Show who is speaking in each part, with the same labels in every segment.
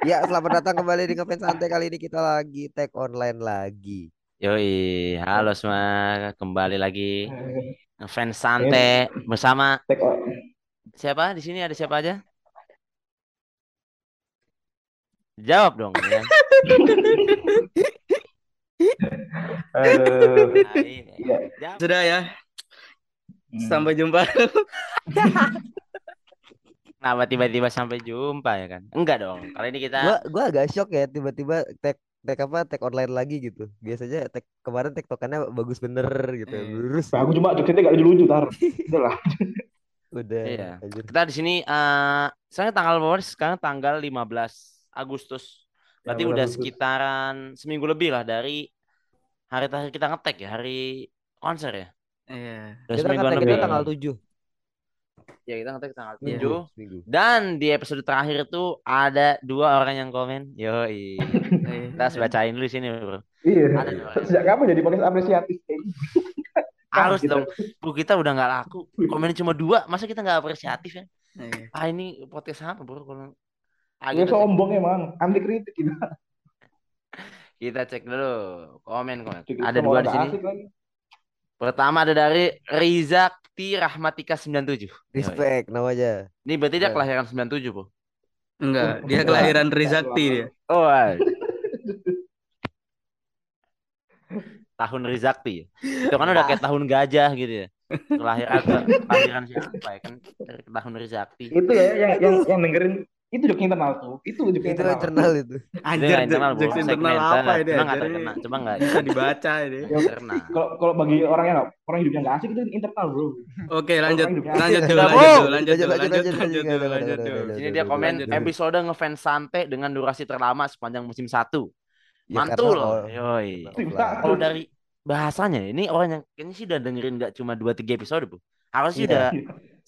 Speaker 1: Ya, selamat datang kembali di Ngefans Santai kali ini kita lagi tag online lagi.
Speaker 2: Yoi, halo semua, kembali lagi fans
Speaker 3: Ini
Speaker 2: santai bersama siapa di sini ada siapa aja? Jawab dong ya.
Speaker 3: Aduh.
Speaker 2: Nah, ini. Jawab.
Speaker 4: Sudah ya.
Speaker 3: Hmm.
Speaker 4: Sampai jumpa.
Speaker 2: Kenapa tiba-tiba sampai jumpa ya kan? Enggak dong. Kali ini kita
Speaker 1: Gua gua agak shock ya tiba-tiba tag tag apa tag online lagi gitu. Biasanya tag kemarin tag tokennya bagus bener gitu.
Speaker 4: Iya.
Speaker 1: Lurus.
Speaker 3: Nah, aku cuma jogetnya gak lucu-lucu tar. Udah lah.
Speaker 1: Udah.
Speaker 2: Iya.
Speaker 1: anjir.
Speaker 2: kita di sini eh sekarang tanggal berapa? Sekarang tanggal 15 Agustus. Berarti
Speaker 3: Ya,
Speaker 2: udah
Speaker 3: Agustus.
Speaker 2: sekitaran seminggu lebih lah dari hari terakhir kita ngetek ya, hari konser ya.
Speaker 4: Iya.
Speaker 2: Udah
Speaker 1: Kita kan
Speaker 2: lebih.
Speaker 1: tagnya tanggal 7.
Speaker 2: Ya kita ngetek tanggal
Speaker 4: Iya.
Speaker 2: 7.
Speaker 1: Seminggu.
Speaker 2: Dan di episode terakhir itu ada dua orang yang komen. Yoi. Kita harus bacain dulu sini, Bro.
Speaker 3: Iya.
Speaker 2: Ada dua.
Speaker 3: Sejak kapan jadi podcast apresiatif gitu?
Speaker 2: Harus
Speaker 3: Gitu.
Speaker 2: dong. Bu, kita udah nggak laku. Komen cuma dua, masa kita nggak apresiatif ya?
Speaker 4: Iya.
Speaker 2: Ah ini podcast apa, Bro? Kalau ah,
Speaker 3: Ini
Speaker 2: gitu
Speaker 3: sombong emang. Anti kritik gitu.
Speaker 2: kita cek dulu komen komen. Ada dua di sini. Pertama ada dari Rizakti Rahmatika 97. Yoi.
Speaker 1: Respect namanya.
Speaker 2: Ini berarti dia
Speaker 1: Eh.
Speaker 2: kelahiran 97, Bu.
Speaker 4: Enggak, dia kelahiran Rizakti dia.
Speaker 2: Oh, ah. tahun Rizakti ya. Itu kan udah kayak tahun gajah gitu ya. Kelahiran kelahiran siapa ya kan dari tahun Rizakti.
Speaker 3: Itu ya yang yang yang dengerin itu joke internal tuh. Itu joke
Speaker 1: Itu
Speaker 3: internal.
Speaker 1: internal itu.
Speaker 4: Anjir,
Speaker 2: internal,
Speaker 4: jokes internal apa ini?
Speaker 2: Cuma nggak terkena, cuma nggak
Speaker 4: Bisa dibaca ini.
Speaker 3: Kalau kalau bagi orang yang orang hidupnya nggak asik itu internal bro.
Speaker 4: Oke, lanjut. Lanjut dulu, lanjut dulu, lanjut
Speaker 1: Lanjut,
Speaker 4: dulu,
Speaker 1: lanjut,
Speaker 4: lanjut,
Speaker 1: lanjut,
Speaker 4: lanjut
Speaker 1: lanjut,
Speaker 4: dulu,
Speaker 1: lanjut,
Speaker 4: lanjut
Speaker 1: lanjut,
Speaker 4: dulu.
Speaker 1: lanjut.
Speaker 2: Ini dia komen episode ngefans santai dengan durasi terlama sepanjang musim satu.
Speaker 1: Ya,
Speaker 2: Mantul. Yoi. Kalau dari bahasanya ini orang yang kayaknya sih udah dengerin nggak cuma 2 3 episode, Bu. Harusnya sih
Speaker 1: Iya.
Speaker 2: udah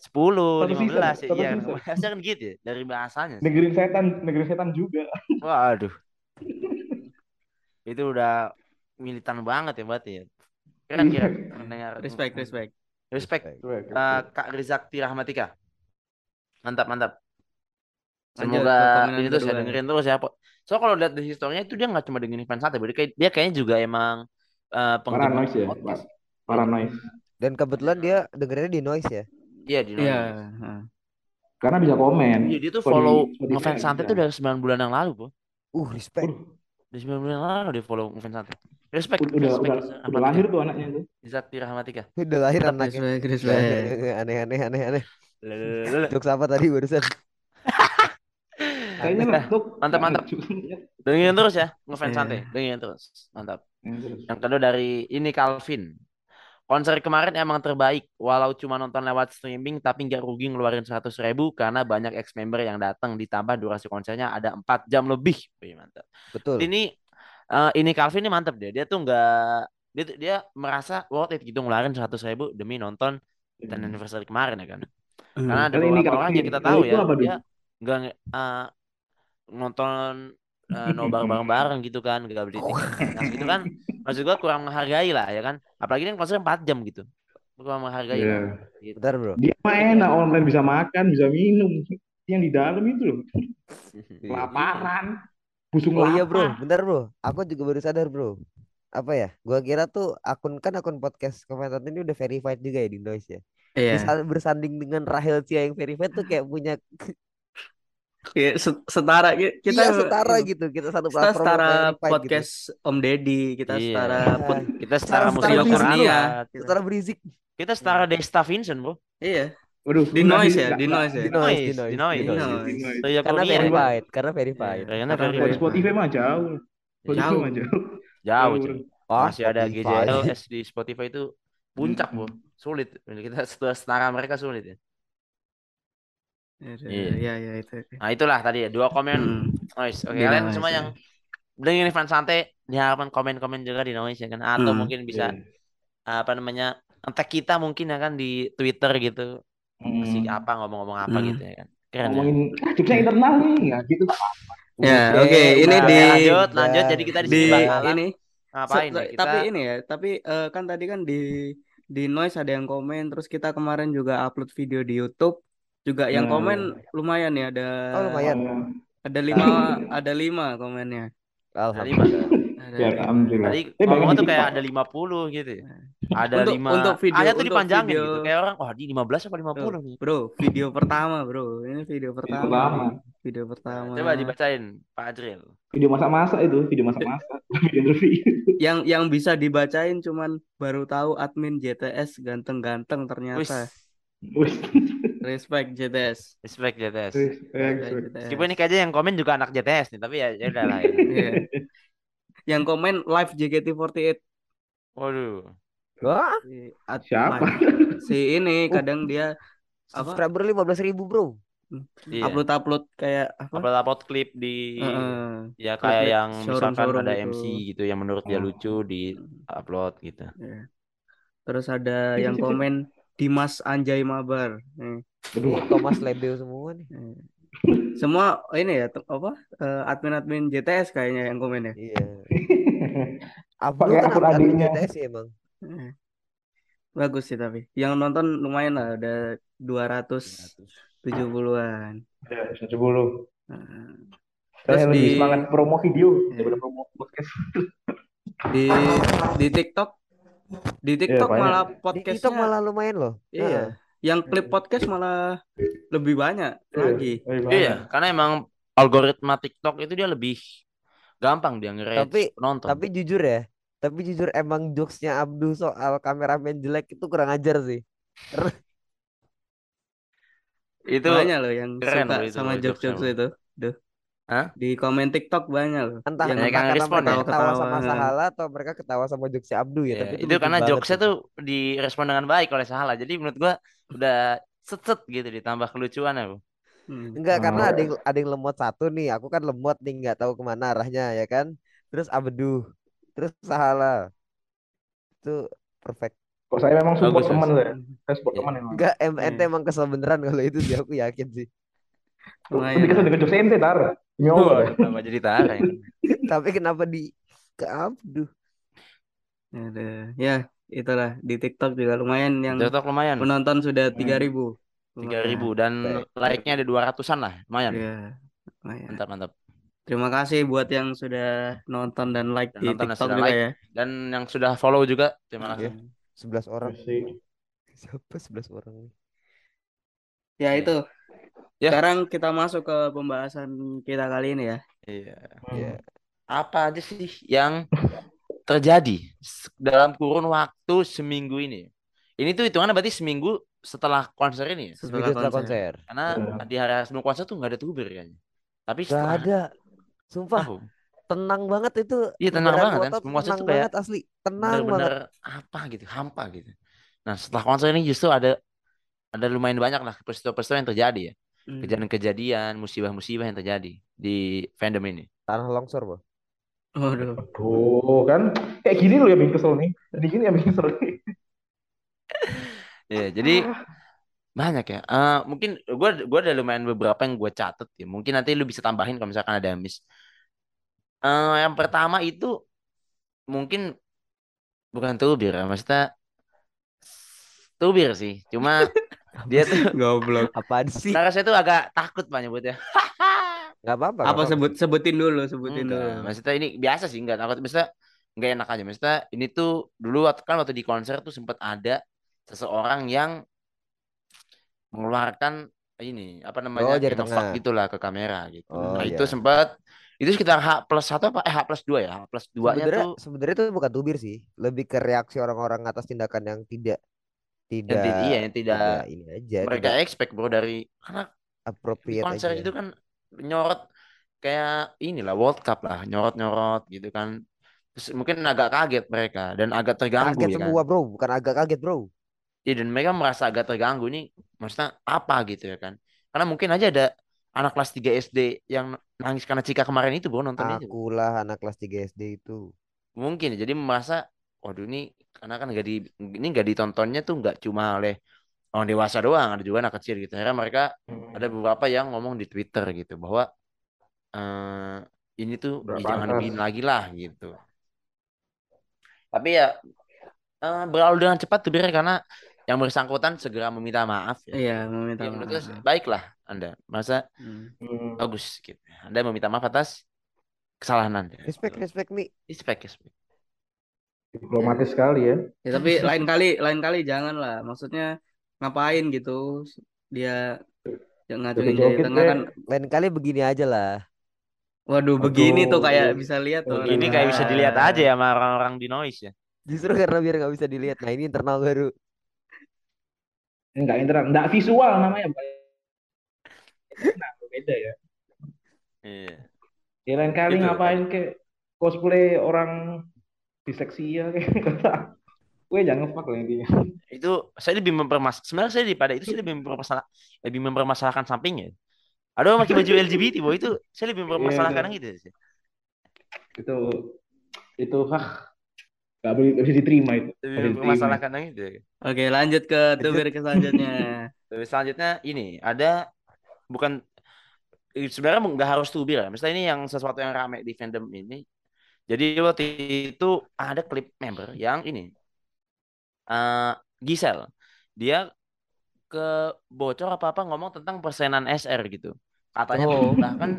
Speaker 2: 10,
Speaker 3: Satu season,
Speaker 2: 15 ya.
Speaker 3: satu
Speaker 2: Iya, harusnya kan gitu ya dari bahasanya. sih.
Speaker 3: Dengerin setan, dengerin setan juga.
Speaker 2: Waduh. Itu udah militan banget ya berarti ya. Keren kira mendengar.
Speaker 4: Respect, respect.
Speaker 2: Respect.
Speaker 1: Respect.
Speaker 2: Eh, Kak Rizakti Rahmatika. Mantap, mantap. Semoga ini terus ya
Speaker 4: kedua.
Speaker 2: dengerin terus ya. Po- So kalau lihat di historinya itu dia nggak cuma dengerin fans berarti kayak dia kayaknya juga emang penggemar
Speaker 3: Paranoid ya. Paranoid.
Speaker 1: Dan kebetulan dia dengerinnya di noise ya.
Speaker 2: Iya di
Speaker 4: Iya.
Speaker 3: Karena bisa komen.
Speaker 2: Iya dia tuh follow ngefans santai tuh dari 9 bulan yang lalu, Po.
Speaker 1: Uh, respect.
Speaker 2: Dari 9 bulan yang lalu dia follow ngefans santai. Respect,
Speaker 3: Udah udah
Speaker 2: respect.
Speaker 3: udah, udah lahir tuh anaknya tuh.
Speaker 2: Rizakti Rahmatika.
Speaker 1: Udah lahir
Speaker 2: Mantap,
Speaker 1: anaknya.
Speaker 4: Respect, respect.
Speaker 1: Aneh-aneh aneh-aneh.
Speaker 2: Lelelelele.
Speaker 1: Jokes apa tadi barusan?
Speaker 3: Kayaknya
Speaker 2: mantap, mantap. Dengerin terus ya, ngefans
Speaker 4: Iya.
Speaker 2: santai. Dengerin terus. Mantap. Yang kedua dari ini Calvin. Konser kemarin emang terbaik, walau cuma nonton lewat streaming, tapi nggak rugi ngeluarin 100 ribu karena banyak ex member yang datang ditambah durasi konsernya ada 4 jam lebih. Wih, mantap.
Speaker 1: Betul.
Speaker 2: Ini eh, ini Calvin ini mantap dia. Dia tuh nggak dia dia merasa worth it gitu ngeluarin 100 ribu demi nonton 10 anniversary kemarin ya kan. Karena ada
Speaker 3: Kan ini
Speaker 2: beberapa orang
Speaker 3: Calvin.
Speaker 2: yang kita
Speaker 3: Kalau
Speaker 2: tahu ya, dia nggak eh, nonton eh, nobar bareng-bareng gitu kan, nggak beli tiket. Nah, gitu kan, maksud gua kurang menghargai lah ya kan. Apalagi kan konser 4 jam gitu, kurang menghargai
Speaker 3: Iya.
Speaker 2: lah. Gitu.
Speaker 1: Bentar, Bro.
Speaker 3: Dia mah enak online bisa makan, bisa minum. Yang di dalam itu loh, kelaparan, busung
Speaker 1: Oh iya, Bro.
Speaker 3: lapar.
Speaker 1: Bentar, Bro. Aku juga baru sadar, Bro. Apa ya? Gua kira tuh akun kan akun podcast Komentar ini udah verified juga ya di Noise ya.
Speaker 4: Iya.
Speaker 1: Bisa bersanding dengan Rahel Cia yang verified tuh kayak punya
Speaker 4: Set- setara ki- kita
Speaker 1: iya setara gitu. Kita satu
Speaker 4: Kita
Speaker 1: platform
Speaker 4: setara
Speaker 1: gitu.
Speaker 4: podcast Om Deddy, kita
Speaker 2: Iya.
Speaker 4: setara pod-
Speaker 2: Kita setara musik Kurnia.
Speaker 4: Kurnia.
Speaker 1: Setara berisik.
Speaker 2: Kita setara Desta Vincent, Bro.
Speaker 4: Iya.
Speaker 3: Waduh,
Speaker 4: Di
Speaker 3: nggak
Speaker 4: noise ya, di noise ya.
Speaker 1: Di noise, di
Speaker 2: Di
Speaker 1: noise,
Speaker 4: Di
Speaker 2: noise.
Speaker 3: di
Speaker 4: noise.
Speaker 1: Karena verified, karena verified.
Speaker 2: Riana
Speaker 4: Karena
Speaker 2: verified.
Speaker 3: Spotify mah jauh. Spotify
Speaker 4: Jauh.
Speaker 3: mah jauh.
Speaker 2: Jauh.
Speaker 1: Oh,
Speaker 2: Masih ada. GJLS di Spotify itu puncak, Bu. Sulit. Kita setelah setara mereka sulit ya.
Speaker 4: Iya,
Speaker 2: Iya.
Speaker 4: iya, iya itu.
Speaker 2: Nah, itulah tadi ya, dua komen
Speaker 4: Hmm.
Speaker 2: noise. Oke,
Speaker 4: Di
Speaker 2: kalian semua
Speaker 4: ya.
Speaker 2: yang dengerin fans santai diharapkan komen-komen juga di noise ya kan atau
Speaker 4: Hmm.
Speaker 2: mungkin bisa
Speaker 3: Iya.
Speaker 2: apa namanya tag kita mungkin ya kan di Twitter gitu. Masih
Speaker 3: Hmm.
Speaker 2: apa ngomong-ngomong apa
Speaker 4: Hmm.
Speaker 2: gitu ya kan. Keren ya.
Speaker 3: Ngomongin, ah jokesnya internal nih, ya gitu.
Speaker 4: Ya,
Speaker 1: Udah,
Speaker 4: oke, ini
Speaker 1: udah,
Speaker 4: di
Speaker 2: lanjut,
Speaker 1: udah.
Speaker 2: lanjut. Jadi kita di
Speaker 4: di
Speaker 2: sini bakalan
Speaker 4: ini
Speaker 2: ngapain ya? Kita
Speaker 4: Tapi ini ya, tapi eh, kan tadi kan di di noise ada yang komen, terus kita kemarin juga upload video di YouTube, juga yang
Speaker 3: Nah,
Speaker 4: komen lumayan ya ada
Speaker 1: Oh, lumayan.
Speaker 4: Ada lima, ada lima komennya.
Speaker 2: Lima.
Speaker 1: Alhamdulillah.
Speaker 4: Ada
Speaker 3: Ya,
Speaker 4: lima.
Speaker 3: alhamdulillah.
Speaker 2: Tadi
Speaker 3: Eh,
Speaker 2: tuh kayak ada 50 gitu. ya. Ada
Speaker 4: Untuk
Speaker 2: lima.
Speaker 4: untuk video
Speaker 2: Ayat tuh dipanjangin
Speaker 4: video
Speaker 2: gitu. Kayak orang, wah di 15 apa 50 nih.
Speaker 4: bro, video pertama bro. Ini video pertama.
Speaker 3: pertama.
Speaker 4: nih. Video pertama.
Speaker 2: Coba dibacain Pak Ajril.
Speaker 3: Video masak-masak itu, video masak-masak, video review.
Speaker 4: Yang yang bisa dibacain cuman baru tahu admin JTS ganteng-ganteng ternyata.
Speaker 3: Wih,
Speaker 4: Respect JTS.
Speaker 2: respect JTS.
Speaker 3: respect,
Speaker 4: Respect. JTS.
Speaker 2: Meskipun ini kayaknya yang komen juga anak JTS nih, tapi ya ya udah lah ya.
Speaker 4: Iya. Yang komen live JKT48.
Speaker 2: Waduh.
Speaker 1: Wah,
Speaker 4: Si,
Speaker 3: Siapa?
Speaker 4: si ini kadang dia apa
Speaker 1: subscriber 15 ribu bro.
Speaker 2: Iya.
Speaker 4: upload-upload kayak apa?
Speaker 2: Upload upload klip di
Speaker 4: Heeh.
Speaker 2: ya kayak
Speaker 4: klip
Speaker 2: yang misalkan
Speaker 4: showroom-showroom
Speaker 2: ada
Speaker 4: gitu.
Speaker 2: MC gitu yang menurut dia
Speaker 3: Oh.
Speaker 2: lucu di upload gitu.
Speaker 4: Iya. Terus ada
Speaker 3: Itu
Speaker 4: yang komen Dimas Anjay Mabar. Nih.
Speaker 3: Aduh,
Speaker 1: Thomas Lebeo semua nih.
Speaker 4: Nih. Semua ini ya apa eh, admin-admin JTS kayaknya yang komen ya.
Speaker 1: Iya.
Speaker 3: Pakai
Speaker 1: kan
Speaker 3: akun
Speaker 1: admin
Speaker 3: adiknya.
Speaker 1: JTS ya emang.
Speaker 4: Eh. Bagus sih tapi. Yang nonton lumayan lah ada 270-an.
Speaker 3: ya, 70.
Speaker 4: Heeh.
Speaker 3: Saya
Speaker 4: Terus
Speaker 3: lebih
Speaker 4: di-
Speaker 3: semangat promo video
Speaker 4: Iya.
Speaker 3: daripada promo podcast.
Speaker 4: Di di TikTok di TikTok
Speaker 3: banyak.
Speaker 4: malah
Speaker 1: Di
Speaker 4: podcastnya
Speaker 1: TikTok malah lumayan loh.
Speaker 4: iya. Yang klip podcast malah lebih banyak lagi.
Speaker 3: Lebih banyak.
Speaker 2: Iya, karena emang algoritma TikTok itu dia lebih gampang dia nge
Speaker 1: Tapi-
Speaker 2: penonton.
Speaker 1: Tapi jujur ya, tapi jujur emang jokesnya Abdul soal kameramen jelek itu kurang ajar sih.
Speaker 2: itu
Speaker 4: banyak loh yang
Speaker 2: keren
Speaker 4: suka
Speaker 2: loh itu,
Speaker 4: sama jokes-jokes itu. Duh.
Speaker 2: Hah?
Speaker 4: Di komen TikTok banyak loh.
Speaker 1: Entah,
Speaker 4: yang
Speaker 1: karena
Speaker 2: respon
Speaker 1: mereka
Speaker 2: ya?
Speaker 1: ketawa sama. Sahala atau mereka ketawa sama jokesnya Abdul ya.
Speaker 2: Iya,
Speaker 1: Tapi itu,
Speaker 2: itu karena jokesnya
Speaker 1: sih.
Speaker 2: tuh direspon dengan baik oleh Sahala. Jadi menurut gua udah set-set gitu ditambah kelucuan ya. Bu.
Speaker 4: Hmm.
Speaker 1: Enggak, karena
Speaker 3: Oh.
Speaker 1: ada yang ada yang lemot satu nih. Aku kan lemot nih, nggak tahu ke mana arahnya ya kan. Terus Abduh, terus Sahala. Itu perfect.
Speaker 3: Kok saya memang support
Speaker 2: Bagus,
Speaker 3: teman
Speaker 2: bagus.
Speaker 3: saya. Saya support
Speaker 2: Iya.
Speaker 3: teman emang.
Speaker 1: Enggak, MNT
Speaker 4: Iya.
Speaker 1: emang kesel beneran kalau itu sih aku yakin sih.
Speaker 3: Lebih kesel
Speaker 4: lah.
Speaker 3: dengan jokes ente tar. Allah.
Speaker 2: Wah, kenapa jadi tarik?
Speaker 1: Tapi kenapa di ke Abduh?
Speaker 4: Ada. Ya, itulah di TikTok juga lumayan yang
Speaker 2: TikTok lumayan.
Speaker 4: penonton sudah
Speaker 3: Hmm.
Speaker 4: 3000.
Speaker 2: Tiga ribu dan like-nya ada dua ratusan lah, lumayan.
Speaker 4: Iya, lumayan.
Speaker 2: Mantap mantap.
Speaker 4: Terima kasih buat yang sudah nonton dan like
Speaker 2: Dan
Speaker 4: di
Speaker 2: nonton
Speaker 4: TikTok juga
Speaker 2: like.
Speaker 4: ya.
Speaker 2: Dan yang sudah follow juga, terima kasih.
Speaker 1: Iya. 11 orang.
Speaker 3: Masih.
Speaker 1: Siapa 11 orang nih?
Speaker 4: Ya
Speaker 2: Iya.
Speaker 4: itu.
Speaker 2: Ya.
Speaker 4: Sekarang kita masuk ke pembahasan kita kali ini ya.
Speaker 2: Iya.
Speaker 1: Iya.
Speaker 2: Apa aja sih yang terjadi dalam kurun waktu seminggu ini? Ini tuh hitungannya berarti seminggu setelah konser ini ya?
Speaker 4: Setelah
Speaker 1: Seminggu setelah
Speaker 4: konser.
Speaker 1: konser.
Speaker 2: Karena
Speaker 3: Iya.
Speaker 2: di hari sebelum konser tuh nggak ada tuber kayaknya. Tapi
Speaker 1: Gak
Speaker 2: setelah
Speaker 1: ada. Sumpah,
Speaker 2: tahu,
Speaker 1: tenang banget itu.
Speaker 2: Iya, tenang
Speaker 1: Beneran
Speaker 2: banget kan. Sebelum konser
Speaker 1: tenang
Speaker 2: tuh kayak
Speaker 1: banget asli. Tenang banget.
Speaker 2: bener-bener apa gitu, hampa gitu. Nah setelah konser ini justru ada ada lumayan banyak lah peristiwa-peristiwa yang terjadi ya.
Speaker 4: Hmm.
Speaker 2: Kejadian-kejadian, musibah-musibah yang terjadi di fandom ini.
Speaker 1: Tanah longsor, Bro.
Speaker 4: Waduh.
Speaker 3: Aduh, kan kayak gini loh yang bikin kesel nih. Jadi gini yang bikin kesel nih.
Speaker 2: Ya, jadi banyak ya. Eh, mungkin gue gua ada lumayan beberapa yang gue catet ya. Mungkin nanti lu bisa tambahin kalau misalkan ada yang miss. Eh, yang pertama itu mungkin bukan tubir ya, maksudnya tubir sih. Cuma dia tuh
Speaker 4: Goblok.
Speaker 1: Apaan sih?
Speaker 2: Nah, saya tuh agak takut pak nyebutnya.
Speaker 1: Gak apa-apa. nggak
Speaker 4: Apa
Speaker 1: apa-apa.
Speaker 4: sebut sebutin dulu, sebutin
Speaker 2: Enggak,
Speaker 4: dulu.
Speaker 2: maksudnya ini biasa sih enggak takut. Maksudnya enggak enak aja. Maksudnya ini tuh dulu waktu- kan waktu di konser tuh sempat ada seseorang yang mengeluarkan ini apa namanya
Speaker 1: Oh, jari tengah.
Speaker 2: gitulah ke kamera gitu.
Speaker 1: Oh,
Speaker 2: nah
Speaker 1: iya.
Speaker 2: itu sempat itu sekitar H plus satu apa eh H plus dua ya H plus dua nya
Speaker 1: Sebenarnya
Speaker 2: tuh
Speaker 1: sebenarnya itu bukan tubir sih, lebih ke reaksi orang-orang atas tindakan yang tidak tidak
Speaker 2: yang iya yang tidak
Speaker 1: tidak ini aja,
Speaker 2: mereka
Speaker 1: tidak
Speaker 2: expect bro dari karena
Speaker 1: appropriate
Speaker 2: konser
Speaker 1: aja.
Speaker 2: itu kan nyorot kayak inilah World Cup lah nyorot nyorot gitu kan Terus mungkin agak kaget mereka dan agak terganggu
Speaker 1: Kaget
Speaker 2: ya kan
Speaker 1: semua, Bro, bukan agak kaget, Bro.
Speaker 2: Iya dan mereka merasa agak terganggu nih maksudnya apa gitu ya kan karena mungkin aja ada anak kelas 3 SD yang nangis karena Cika kemarin itu bro nonton itu
Speaker 1: Akulah anak kelas 3 SD itu.
Speaker 2: mungkin jadi merasa waduh ini karena kan nggak di ini nggak ditontonnya tuh nggak cuma oleh orang dewasa doang ada juga anak kecil gitu akhirnya mereka ada beberapa yang ngomong di Twitter gitu bahwa eh ini tuh ya jangan dibikin lagi lah gitu tapi ya eh, berlalu dengan cepat tuh Bir, karena yang bersangkutan segera meminta maaf ya.
Speaker 4: Iya, meminta
Speaker 2: Ya,
Speaker 4: maaf.
Speaker 2: baiklah Anda. Masa
Speaker 4: Hmm.
Speaker 3: Hmm.
Speaker 2: bagus gitu. Anda meminta maaf atas kesalahan Anda.
Speaker 1: Respect, respect nih.
Speaker 2: Respect, respect.
Speaker 3: Diplomatis sekali ya.
Speaker 4: Ya, tapi lain kali, lain kali jangan lah. Maksudnya ngapain gitu? Dia yang ngacungin jadi
Speaker 3: Joget-joget
Speaker 4: tengah kan.
Speaker 1: Lain kali begini aja lah.
Speaker 4: Waduh,
Speaker 3: Aduh.
Speaker 4: begini tuh kayak bisa lihat tuh.
Speaker 2: Ini kayak bisa dilihat aja ya sama orang-orang di noise ya.
Speaker 1: Justru karena biar nggak bisa dilihat. Nah ini internal baru.
Speaker 3: Enggak internal, enggak visual namanya. Nah, beda ya.
Speaker 2: Iya.
Speaker 3: Ya lain kali
Speaker 2: Gitu.
Speaker 3: ngapain kayak cosplay orang disleksia kayak kata. Gue jangan ngefuck lah intinya.
Speaker 2: Itu saya lebih mempermas sebenarnya saya daripada itu saya lebih mempermasalah lebih mempermasalahkan sampingnya. Ada orang pakai baju LGBT, boy itu saya lebih mempermasalahkan
Speaker 3: Iya,
Speaker 2: gitu.
Speaker 3: Itu itu hah nggak boleh nggak bisa diterima itu.
Speaker 2: Lebih mempermasalahkan yang itu.
Speaker 4: Oke, lanjut ke tubir ke selanjutnya.
Speaker 2: Terus selanjutnya ini ada bukan sebenarnya nggak harus tubir ya. Misalnya ini yang sesuatu yang rame di fandom ini. Jadi waktu itu ada klip member yang ini eh Gisel. Dia ke bocor apa apa ngomong tentang persenan SR gitu. Katanya
Speaker 1: Oh.
Speaker 2: bahkan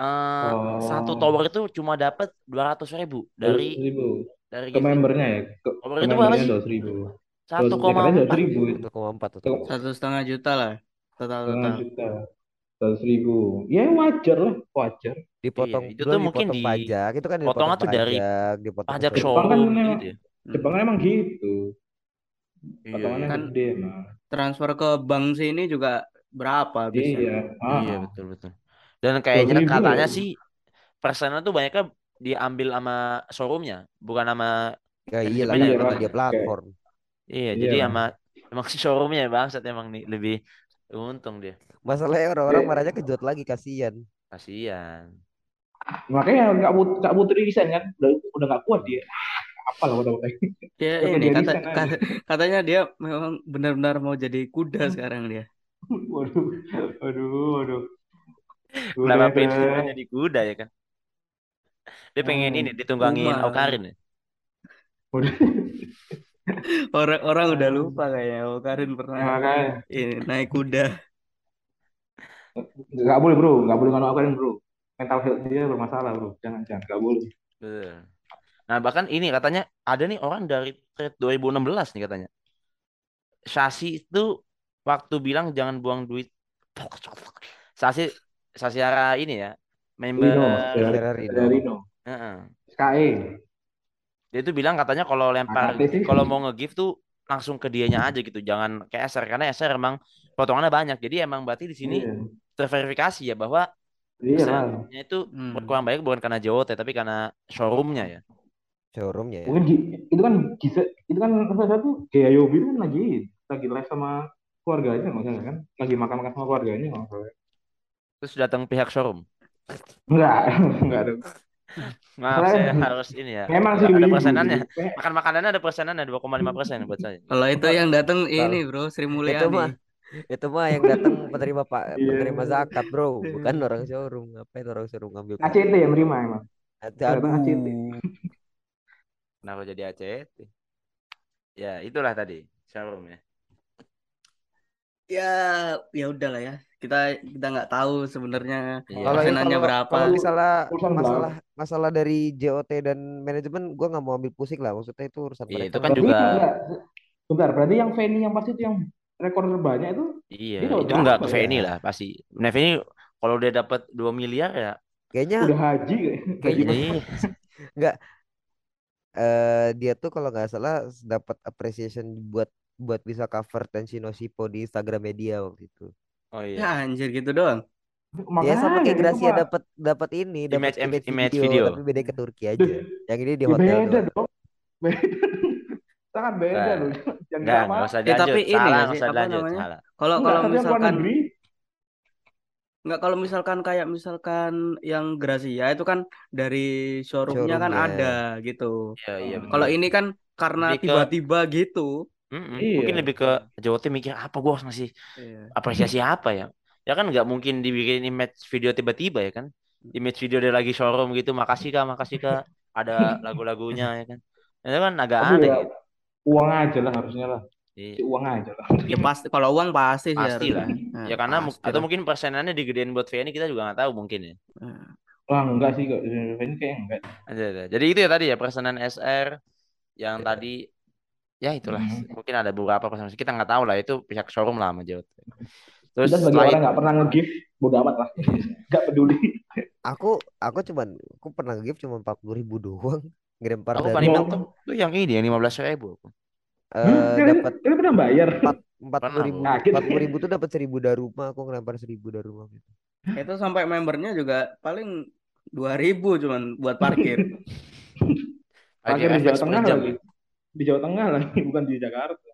Speaker 2: eh,
Speaker 3: Oh.
Speaker 2: satu tower itu cuma dapat dua ratus ribu dari
Speaker 3: ribu
Speaker 2: dari
Speaker 3: ke
Speaker 2: gitu.
Speaker 3: membernya ya. Ke,
Speaker 2: Tower
Speaker 3: ke
Speaker 2: itu berapa
Speaker 3: membernya
Speaker 2: sih?
Speaker 3: ribu.
Speaker 2: Satu koma
Speaker 3: Katanya
Speaker 2: empat.
Speaker 3: ribu.
Speaker 1: 1,4 tuh.
Speaker 3: Tuh.
Speaker 4: Satu setengah juta lah total
Speaker 3: Setengah
Speaker 4: total.
Speaker 3: juta. Seratus ribu. Ya wajar lah, wajar.
Speaker 1: Dipotong,
Speaker 2: Iya, itu tuh mungkin di-
Speaker 1: pajak. Itu kan
Speaker 2: potongan
Speaker 1: dipotong
Speaker 2: tuh dari
Speaker 1: pajak, dipotong
Speaker 2: Pajak.
Speaker 3: Jepang kan
Speaker 2: showroom
Speaker 3: memang-
Speaker 2: gitu ya.
Speaker 3: Jepang kan emang gitu.
Speaker 2: Iya,
Speaker 3: Potongannya
Speaker 2: iya.
Speaker 4: Kan
Speaker 3: gede nah.
Speaker 4: transfer ke bank sini juga berapa habisnya?
Speaker 3: Iya. Ah.
Speaker 2: Iya betul betul. Dan kayaknya
Speaker 3: 12.000
Speaker 2: katanya
Speaker 3: ya?
Speaker 2: sih persennya tuh banyaknya diambil sama showroomnya, bukan sama
Speaker 1: Ya
Speaker 2: Kan
Speaker 1: iyalah
Speaker 2: Jepang
Speaker 1: kan
Speaker 2: ya,
Speaker 1: karena
Speaker 3: Pak.
Speaker 1: dia platform.
Speaker 2: iya,
Speaker 3: Iya.
Speaker 2: jadi sama emang showroomnya bangsat emang nih lebih untung dia.
Speaker 1: Masalahnya orang-orang
Speaker 3: Iya.
Speaker 1: marahnya kejut lagi kasihan.
Speaker 2: Kasihan.
Speaker 3: Makanya nggak but nggak butuh resign kan, udah udah nggak kuat dia. Apa lah kata
Speaker 4: Ya
Speaker 3: Udah
Speaker 4: ini kata, kata- katanya dia memang benar-benar mau jadi kuda sekarang dia.
Speaker 3: Waduh, waduh, waduh.
Speaker 2: Kenapa
Speaker 3: Udah, udah.
Speaker 2: jadi kuda ya kan? Dia pengen
Speaker 3: Hmm,
Speaker 2: ini ditunggangin
Speaker 4: Uma.
Speaker 2: Aukarin ya.
Speaker 3: Waduh.
Speaker 4: Orang-orang udah lupa kayaknya. Oh, Karin
Speaker 3: Ya,
Speaker 4: pernah ini naik kuda.
Speaker 3: Nggak boleh bro, nggak boleh nganu bro. Mental health dia bermasalah bro, jangan jangan nggak boleh.
Speaker 2: Betul. Nah, bahkan ini katanya ada nih orang dari trade 2016 nih katanya. Sasi itu waktu bilang jangan buang duit. Sasi Sasiara ini ya, member
Speaker 3: Rino,
Speaker 1: Dari
Speaker 3: dari
Speaker 1: Rino.
Speaker 3: dari Rino,
Speaker 2: Heeh.
Speaker 3: SKE.
Speaker 2: Dia tuh bilang katanya kalau lempar
Speaker 3: sih.
Speaker 2: kalau mau nge-gift tuh langsung ke dianya aja gitu, jangan ke SR karena SR emang potongannya banyak. Jadi emang berarti di sini
Speaker 3: Iya,
Speaker 2: terverifikasi ya bahwa
Speaker 3: iya
Speaker 2: itu
Speaker 4: Hmm.
Speaker 2: berkurang baik bukan karena JOT tapi karena showroomnya ya.
Speaker 1: Showroomnya ya.
Speaker 3: Mungkin itu kan bisa, itu kan salah satu kayak Yobi itu kan lagi lagi live sama keluarganya salah kan, lagi makan-makan sama keluarganya salah.
Speaker 2: Terus datang pihak showroom.
Speaker 3: Enggak, enggak ada.
Speaker 2: Maaf
Speaker 3: Saya-
Speaker 2: saya harus ini ya.
Speaker 3: Memang sih
Speaker 2: ada persenannya. Makan makanannya ada persenannya 2,5 persen buat saya.
Speaker 4: Kalau itu yang datang ini bro, Sri
Speaker 1: Itu
Speaker 4: Mulyani.
Speaker 1: mah itu mah yang datang penerima pak
Speaker 3: Iya.
Speaker 1: penerima zakat bro bukan orang showroom ngapain orang showroom ngambil
Speaker 3: ACT yang terima emang.
Speaker 1: aduh
Speaker 3: ACT.
Speaker 2: Kenapa jadi ACT? Ya, itulah tadi showroom ya.
Speaker 4: Ya, ya udahlah ya. Kita kita nggak tahu sebenarnya
Speaker 2: Iya.
Speaker 1: kalau kalau,
Speaker 4: berapa.
Speaker 1: kalau misalnya masalah masalah dari JOT dan manajemen gua nggak mau ambil pusing lah maksudnya itu urusan
Speaker 2: Iya,
Speaker 1: mereka
Speaker 2: itu kan juga-
Speaker 3: bentar, berarti yang Fanny yang pasti itu yang rekor terbanyak itu
Speaker 2: Iya, itu enggak ke
Speaker 3: berapa
Speaker 2: Feni
Speaker 1: ya?
Speaker 2: lah pasti. Nah, Feni kalau dia dapat 2 miliar ya
Speaker 1: kayaknya
Speaker 3: udah haji kayak.
Speaker 1: Kayaknya-
Speaker 3: Haji
Speaker 2: iya.
Speaker 1: eh dia tuh kalau nggak salah dapat appreciation buat buat bisa cover Tenshino Shippo di Instagram media waktu itu.
Speaker 2: Oh
Speaker 4: Ya
Speaker 2: iya.
Speaker 4: anjir gitu doang.
Speaker 1: Ya sama kayak
Speaker 3: itu
Speaker 1: Gracia dapat dapat ini, dapat
Speaker 2: Image-
Speaker 1: image,
Speaker 2: image
Speaker 1: video,
Speaker 2: video.
Speaker 1: tapi beda ke Turki aja. Yang ini di
Speaker 3: Ya
Speaker 1: hotel
Speaker 3: beda
Speaker 1: doang.
Speaker 3: dong. Beda. Sangat beda
Speaker 2: Nah,
Speaker 3: loh. Yang
Speaker 2: Enggak, enggak usah
Speaker 4: Ya, tapi ini
Speaker 2: salah,
Speaker 4: nggak
Speaker 2: enggak
Speaker 4: sih, apa
Speaker 2: dilanjut,
Speaker 4: namanya?
Speaker 2: salah.
Speaker 4: Kalau
Speaker 3: Enggak,
Speaker 4: kalau misalkan
Speaker 3: negeri
Speaker 4: nggak kalau misalkan kayak misalkan yang Gracia itu kan dari showroomnya kan
Speaker 1: Showroomnya.
Speaker 4: ada gitu.
Speaker 2: Iya, iya betul.
Speaker 4: Kalau ini kan karena
Speaker 2: Lebih ke-
Speaker 4: tiba-tiba gitu.
Speaker 2: Mm-mm.
Speaker 3: Iya.
Speaker 2: Mungkin lebih ke JOT mikir apa gua harus ngasih
Speaker 4: Iya.
Speaker 2: apresiasi apa ya? Ya kan nggak mungkin dibikin image video tiba-tiba ya kan? Image video dia lagi showroom gitu, makasih kak, makasih kak. Ada lagu-lagunya ya kan? Itu kan agak
Speaker 3: Tapi
Speaker 2: aneh
Speaker 3: ya,
Speaker 2: gitu.
Speaker 3: Uang aja lah harusnya lah.
Speaker 2: Iya.
Speaker 3: Uang aja lah.
Speaker 4: Ya pasti kalau uang pasti sih
Speaker 2: Pasti lah.
Speaker 4: Nah,
Speaker 2: Ya karena
Speaker 1: pasti
Speaker 2: atau
Speaker 1: lah.
Speaker 2: mungkin persenannya digedein buat VNI kita juga nggak tahu mungkin ya.
Speaker 4: nah.
Speaker 3: Wah enggak sih kok. Ini kayak enggak.
Speaker 2: Ada, ada. Jadi itu ya tadi ya persenan SR yang tadi ya itulah
Speaker 3: Mhm.
Speaker 2: mungkin ada beberapa persenan kita nggak tahu lah itu pihak showroom lah sama. Terus
Speaker 3: Kita sebagai
Speaker 2: setelah
Speaker 3: orang nggak pernah nge-give, bodo amat lah. Nggak peduli.
Speaker 1: Aku aku cuman aku pernah gift cuma empat puluh ribu doang ngirim par
Speaker 2: aku
Speaker 1: dari
Speaker 2: paling mentok tuh yang ini yang lima belas ribu.
Speaker 1: eh
Speaker 3: Kalian,
Speaker 1: dapat
Speaker 3: kalian pernah bayar?
Speaker 1: empat empat puluh ribu empat puluh ribu tuh dapat seribu dari rumah aku ngelempar seribu dari rumah gitu.
Speaker 4: Itu sampai membernya juga paling 2000 cuman buat parkir.
Speaker 3: Parkir di Jawa Tengah
Speaker 2: jam.
Speaker 3: lagi. Di Jawa Tengah lagi, bukan di Jakarta.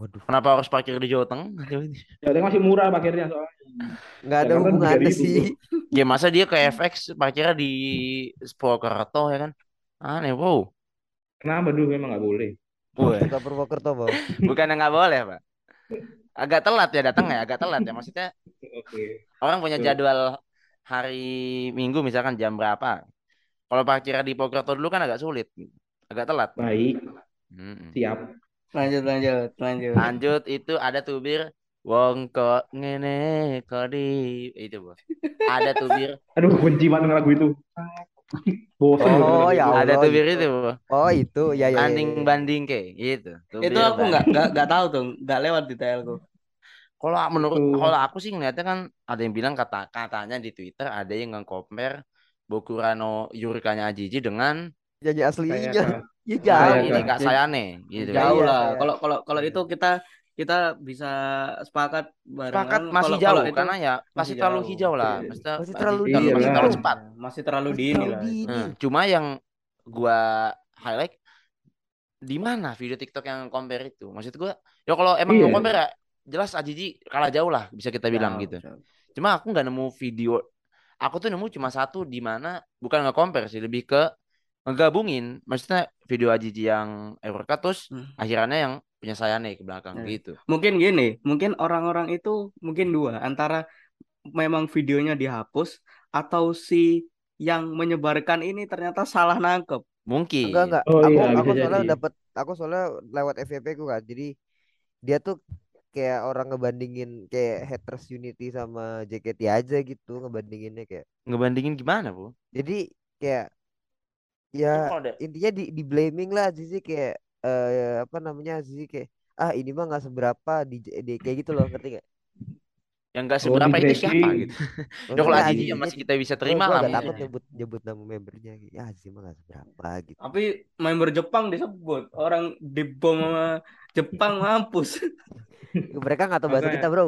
Speaker 1: Waduh,
Speaker 2: Kenapa harus parkir di Jawa Tengah?
Speaker 3: Jawa Tengah masih murah parkirnya soalnya.
Speaker 1: nggak ada hubungannya
Speaker 3: 3.000,
Speaker 1: sih.
Speaker 2: Ya masa dia ke FX parkirnya di Purwokerto ya kan? Aneh, wow.
Speaker 3: Kenapa dulu memang nggak boleh?
Speaker 2: Wah,
Speaker 1: Suka Purwokerto bang.
Speaker 2: bukan yang nggak boleh, Pak. Agak telat ya datang ya, agak telat ya. Maksudnya
Speaker 3: Oke.
Speaker 2: orang punya jadwal hari Minggu misalkan jam berapa. Kalau parkirnya di Purwokerto dulu kan agak sulit. Agak telat.
Speaker 3: Baik,
Speaker 2: Mm-mm.
Speaker 3: siap.
Speaker 4: Lanjut lanjut lanjut.
Speaker 2: Lanjut itu ada tubir Wong kok ngene kok di itu bos. Ada tubir,
Speaker 3: Aduh, benci banget dengan lagu itu. Bosan
Speaker 1: Oh,
Speaker 3: dengerin lagu
Speaker 1: ya
Speaker 3: itu.
Speaker 2: ada
Speaker 1: Allah,
Speaker 2: tubir
Speaker 1: gitu.
Speaker 2: itu.
Speaker 1: Oh itu ya ya. ya,
Speaker 2: Banding
Speaker 1: ya.
Speaker 2: banding ke itu.
Speaker 4: Itu
Speaker 2: Tubir
Speaker 4: aku nggak
Speaker 2: banding.
Speaker 4: nggak nggak tahu tuh, nggak lewat di telku.
Speaker 2: Kalau menurut
Speaker 3: Itu.
Speaker 2: kalau aku sih ngeliatnya kan ada yang bilang kata katanya di Twitter ada yang nge-compare Bokurano Yurikanya Ajiji dengan
Speaker 3: Kayak
Speaker 1: aslinya. Ya jauh.
Speaker 3: Kayak
Speaker 2: ini? Kak Sayane gitu.
Speaker 1: Jauh.
Speaker 2: kan.
Speaker 1: Iya,
Speaker 4: lah. Kalau kalau kalau itu kita kita bisa sepakat barengan.
Speaker 2: Sepakat masih
Speaker 4: Kalau
Speaker 2: jauh
Speaker 4: kalau itu
Speaker 2: karena ya masih
Speaker 4: masih
Speaker 2: terlalu
Speaker 4: jauh.
Speaker 2: hijau lah.
Speaker 4: Iya.
Speaker 1: Masih
Speaker 2: Ajiji
Speaker 1: terlalu
Speaker 2: terlalu-
Speaker 3: dini
Speaker 2: masih terlalu cepat.
Speaker 4: masih terlalu
Speaker 1: Masih
Speaker 4: dini
Speaker 1: terlalu
Speaker 4: lah.
Speaker 1: dini.
Speaker 2: Nah, cuma yang gua highlight di mana video TikTok yang compare itu? Maksud gua, ya kalau emang
Speaker 3: Iya.
Speaker 2: mau compare ya jelas Ajiji kalah jauh lah bisa kita bilang
Speaker 4: Jauh,
Speaker 2: gitu.
Speaker 4: jauh.
Speaker 2: Cuma aku nggak nemu video. Aku tuh nemu cuma satu di mana bukan nge-compare sih, lebih ke ngegabungin. Maksudnya video Ajiji yang Eureka terus
Speaker 4: Hmm.
Speaker 2: akhirannya yang punya Sayane ke belakang
Speaker 4: Hmm.
Speaker 2: gitu.
Speaker 4: Mungkin gini, mungkin orang-orang itu mungkin dua antara memang videonya dihapus atau si yang menyebarkan ini ternyata salah nangkep.
Speaker 2: Mungkin.
Speaker 1: Enggak enggak.
Speaker 3: Oh
Speaker 1: aku
Speaker 3: iya,
Speaker 1: aku soalnya
Speaker 3: jadi.
Speaker 1: dapat aku soalnya lewat FYP ku kan. Jadi dia tuh kayak orang ngebandingin kayak haters Unity sama JKT aja gitu ngebandinginnya kayak.
Speaker 2: Ngebandingin gimana, Bu?
Speaker 1: Jadi kayak ya intinya di di blaming lah Zizi kayak eh apa namanya Zizi kayak ah ini mah nggak seberapa di, di kayak gitu loh ngerti gak?
Speaker 2: yang nggak
Speaker 3: Oh,
Speaker 2: seberapa itu
Speaker 3: di-tracking.
Speaker 2: siapa gitu. Ya kalau
Speaker 1: Maksudnya
Speaker 2: Ajiji yang
Speaker 1: Azizinya
Speaker 2: masih kita bisa terima lah mungkin
Speaker 1: takut
Speaker 2: ya.
Speaker 1: nyebut nyebut nama membernya gitu. Ya Azizi mah nggak seberapa gitu.
Speaker 4: Tapi member Jepang disebut orang dibom sama Jepang mampus.
Speaker 1: Mereka nggak tahu bahasa kita bro.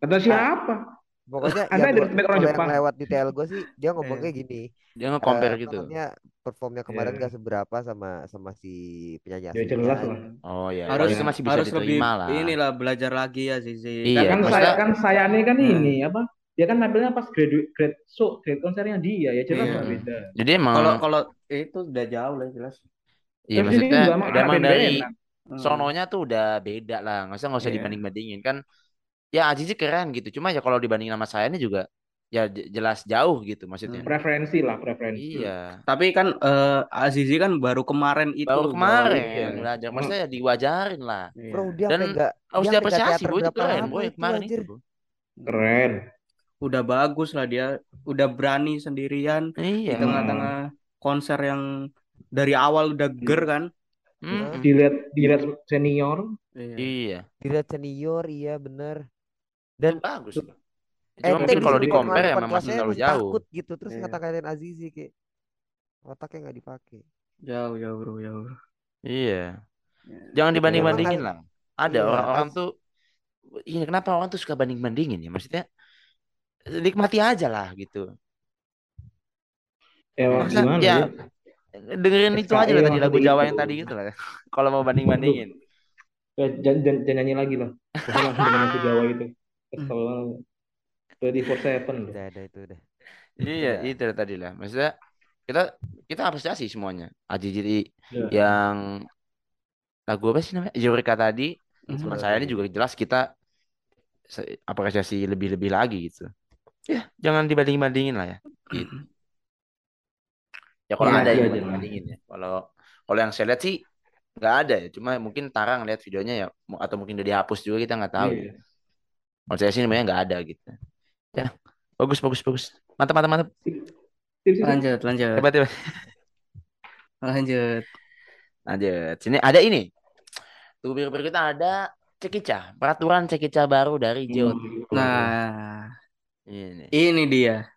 Speaker 3: Kata siapa?
Speaker 1: Pokoknya
Speaker 3: Anda
Speaker 1: yang,
Speaker 3: dari
Speaker 1: gua-
Speaker 3: background
Speaker 1: kalau yang
Speaker 3: Jepang.
Speaker 1: lewat di TL gue sih dia ngomong kayak gini.
Speaker 2: Dia nge-compare
Speaker 1: apa
Speaker 2: gitu.
Speaker 1: namanya performnya kemarin
Speaker 3: Iya.
Speaker 1: gak seberapa sama sama si penyanyi
Speaker 3: Ya jelas lah.
Speaker 2: Oh ya,
Speaker 4: harus
Speaker 2: itu masih bisa
Speaker 4: harus lebih
Speaker 2: lah.
Speaker 4: inilah belajar lagi ya Zizi.
Speaker 2: Iya,
Speaker 3: kan
Speaker 2: maksudnya-
Speaker 3: saya kan saya nih kan
Speaker 4: Hmm.
Speaker 3: ini apa? Dia kan nampilnya pas grade grade show, grade konsernya dia ya jelas
Speaker 4: Iya.
Speaker 3: lah beda.
Speaker 2: Jadi emang
Speaker 4: Kalau kalau itu udah jauh lah jelas.
Speaker 2: iya
Speaker 3: Terus ini
Speaker 2: maksudnya
Speaker 3: emang
Speaker 2: udah
Speaker 3: anak
Speaker 2: emang dari.
Speaker 4: Hmm.
Speaker 2: sononya tuh udah beda lah. Nggak usah nggak usah
Speaker 4: Iya.
Speaker 2: dibanding-bandingin kan. Ya Azizi keren gitu. Cuma ya kalau dibanding sama saya ini juga ya jelas jauh gitu maksudnya.
Speaker 3: Preferensi lah preferensi.
Speaker 2: Iya.
Speaker 4: Tapi kan eh, Azizi kan baru kemarin itu
Speaker 2: Baru kemarin
Speaker 3: iya.
Speaker 2: belajar. Maksudnya ya diwajarin lah.
Speaker 4: Iya.
Speaker 1: Bro dia
Speaker 2: Dan Harus diapresiasi
Speaker 1: teater
Speaker 2: bro itu keren
Speaker 1: itu,
Speaker 2: kemarin itu bro.
Speaker 3: Keren.
Speaker 4: Udah bagus lah dia, udah berani sendirian di
Speaker 2: Iya.
Speaker 4: tengah-tengah konser yang dari awal udah ger kan.
Speaker 2: Mm-mm.
Speaker 3: Dilihat dilihat senior.
Speaker 4: Iya.
Speaker 2: Iya.
Speaker 1: Dilihat senior iya bener. Dan
Speaker 2: bagus. bro.
Speaker 1: eh
Speaker 2: Cuma mungkin kalau di compare ya memang masih terlalu jauh.
Speaker 1: takut gitu terus
Speaker 4: Iya.
Speaker 1: ngata-ngatain Azizi kayak otaknya nggak dipakai.
Speaker 4: Jauh jauh bro jauh. bro.
Speaker 2: Iya.
Speaker 4: Ya.
Speaker 2: Jangan
Speaker 1: Memang
Speaker 2: dibanding-bandingin
Speaker 1: Az-
Speaker 2: lah. Ada
Speaker 1: iya,
Speaker 2: orang-orang tuh ini kenapa orang tuh suka banding-bandingin ya? Maksudnya nikmati aja lah gitu.
Speaker 3: Ya
Speaker 2: Masa
Speaker 3: gimana
Speaker 2: ya
Speaker 3: ya?
Speaker 2: dengerin itu aja lah tadi lagu Jawa yang tadi gitu lah. Kalau mau banding-bandingin.
Speaker 3: Ya, jangan, jangan, jangan nyanyi lagi lah. Jawa itu. 24/7
Speaker 1: Udah ada itu udah.
Speaker 2: Iya,
Speaker 1: Udah.
Speaker 2: itu tadi lah. Maksudnya kita kita apresiasi semuanya. Aji jadi
Speaker 3: Ya.
Speaker 2: yang lagu apa sih namanya? Eureka tadi sama
Speaker 4: Mhm.
Speaker 2: saya ini juga jelas kita apresiasi lebih-lebih lagi gitu. Ya, jangan dibanding-bandingin lah ya. Gitu. Ya kalau
Speaker 3: Iya,
Speaker 2: ada
Speaker 3: iya,
Speaker 2: yang
Speaker 3: iya.
Speaker 2: dibanding-bandingin ya. Kalau kalau yang saya lihat sih nggak ada ya cuma mungkin Tara ngeliat videonya ya atau mungkin udah dihapus juga kita nggak tahu
Speaker 3: Iya.
Speaker 2: Kalau saya sih namanya nggak ada gitu ya bagus bagus bagus mantap mantap mantap.
Speaker 4: Lanjut, lanjut,
Speaker 2: hebat hebat
Speaker 4: lanjut.
Speaker 2: lanjut sini ada ini tuh berikut kita ada Cekica peraturan Cekica baru dari JOT
Speaker 3: Hmm.
Speaker 4: Nah,
Speaker 2: ini
Speaker 4: ini dia.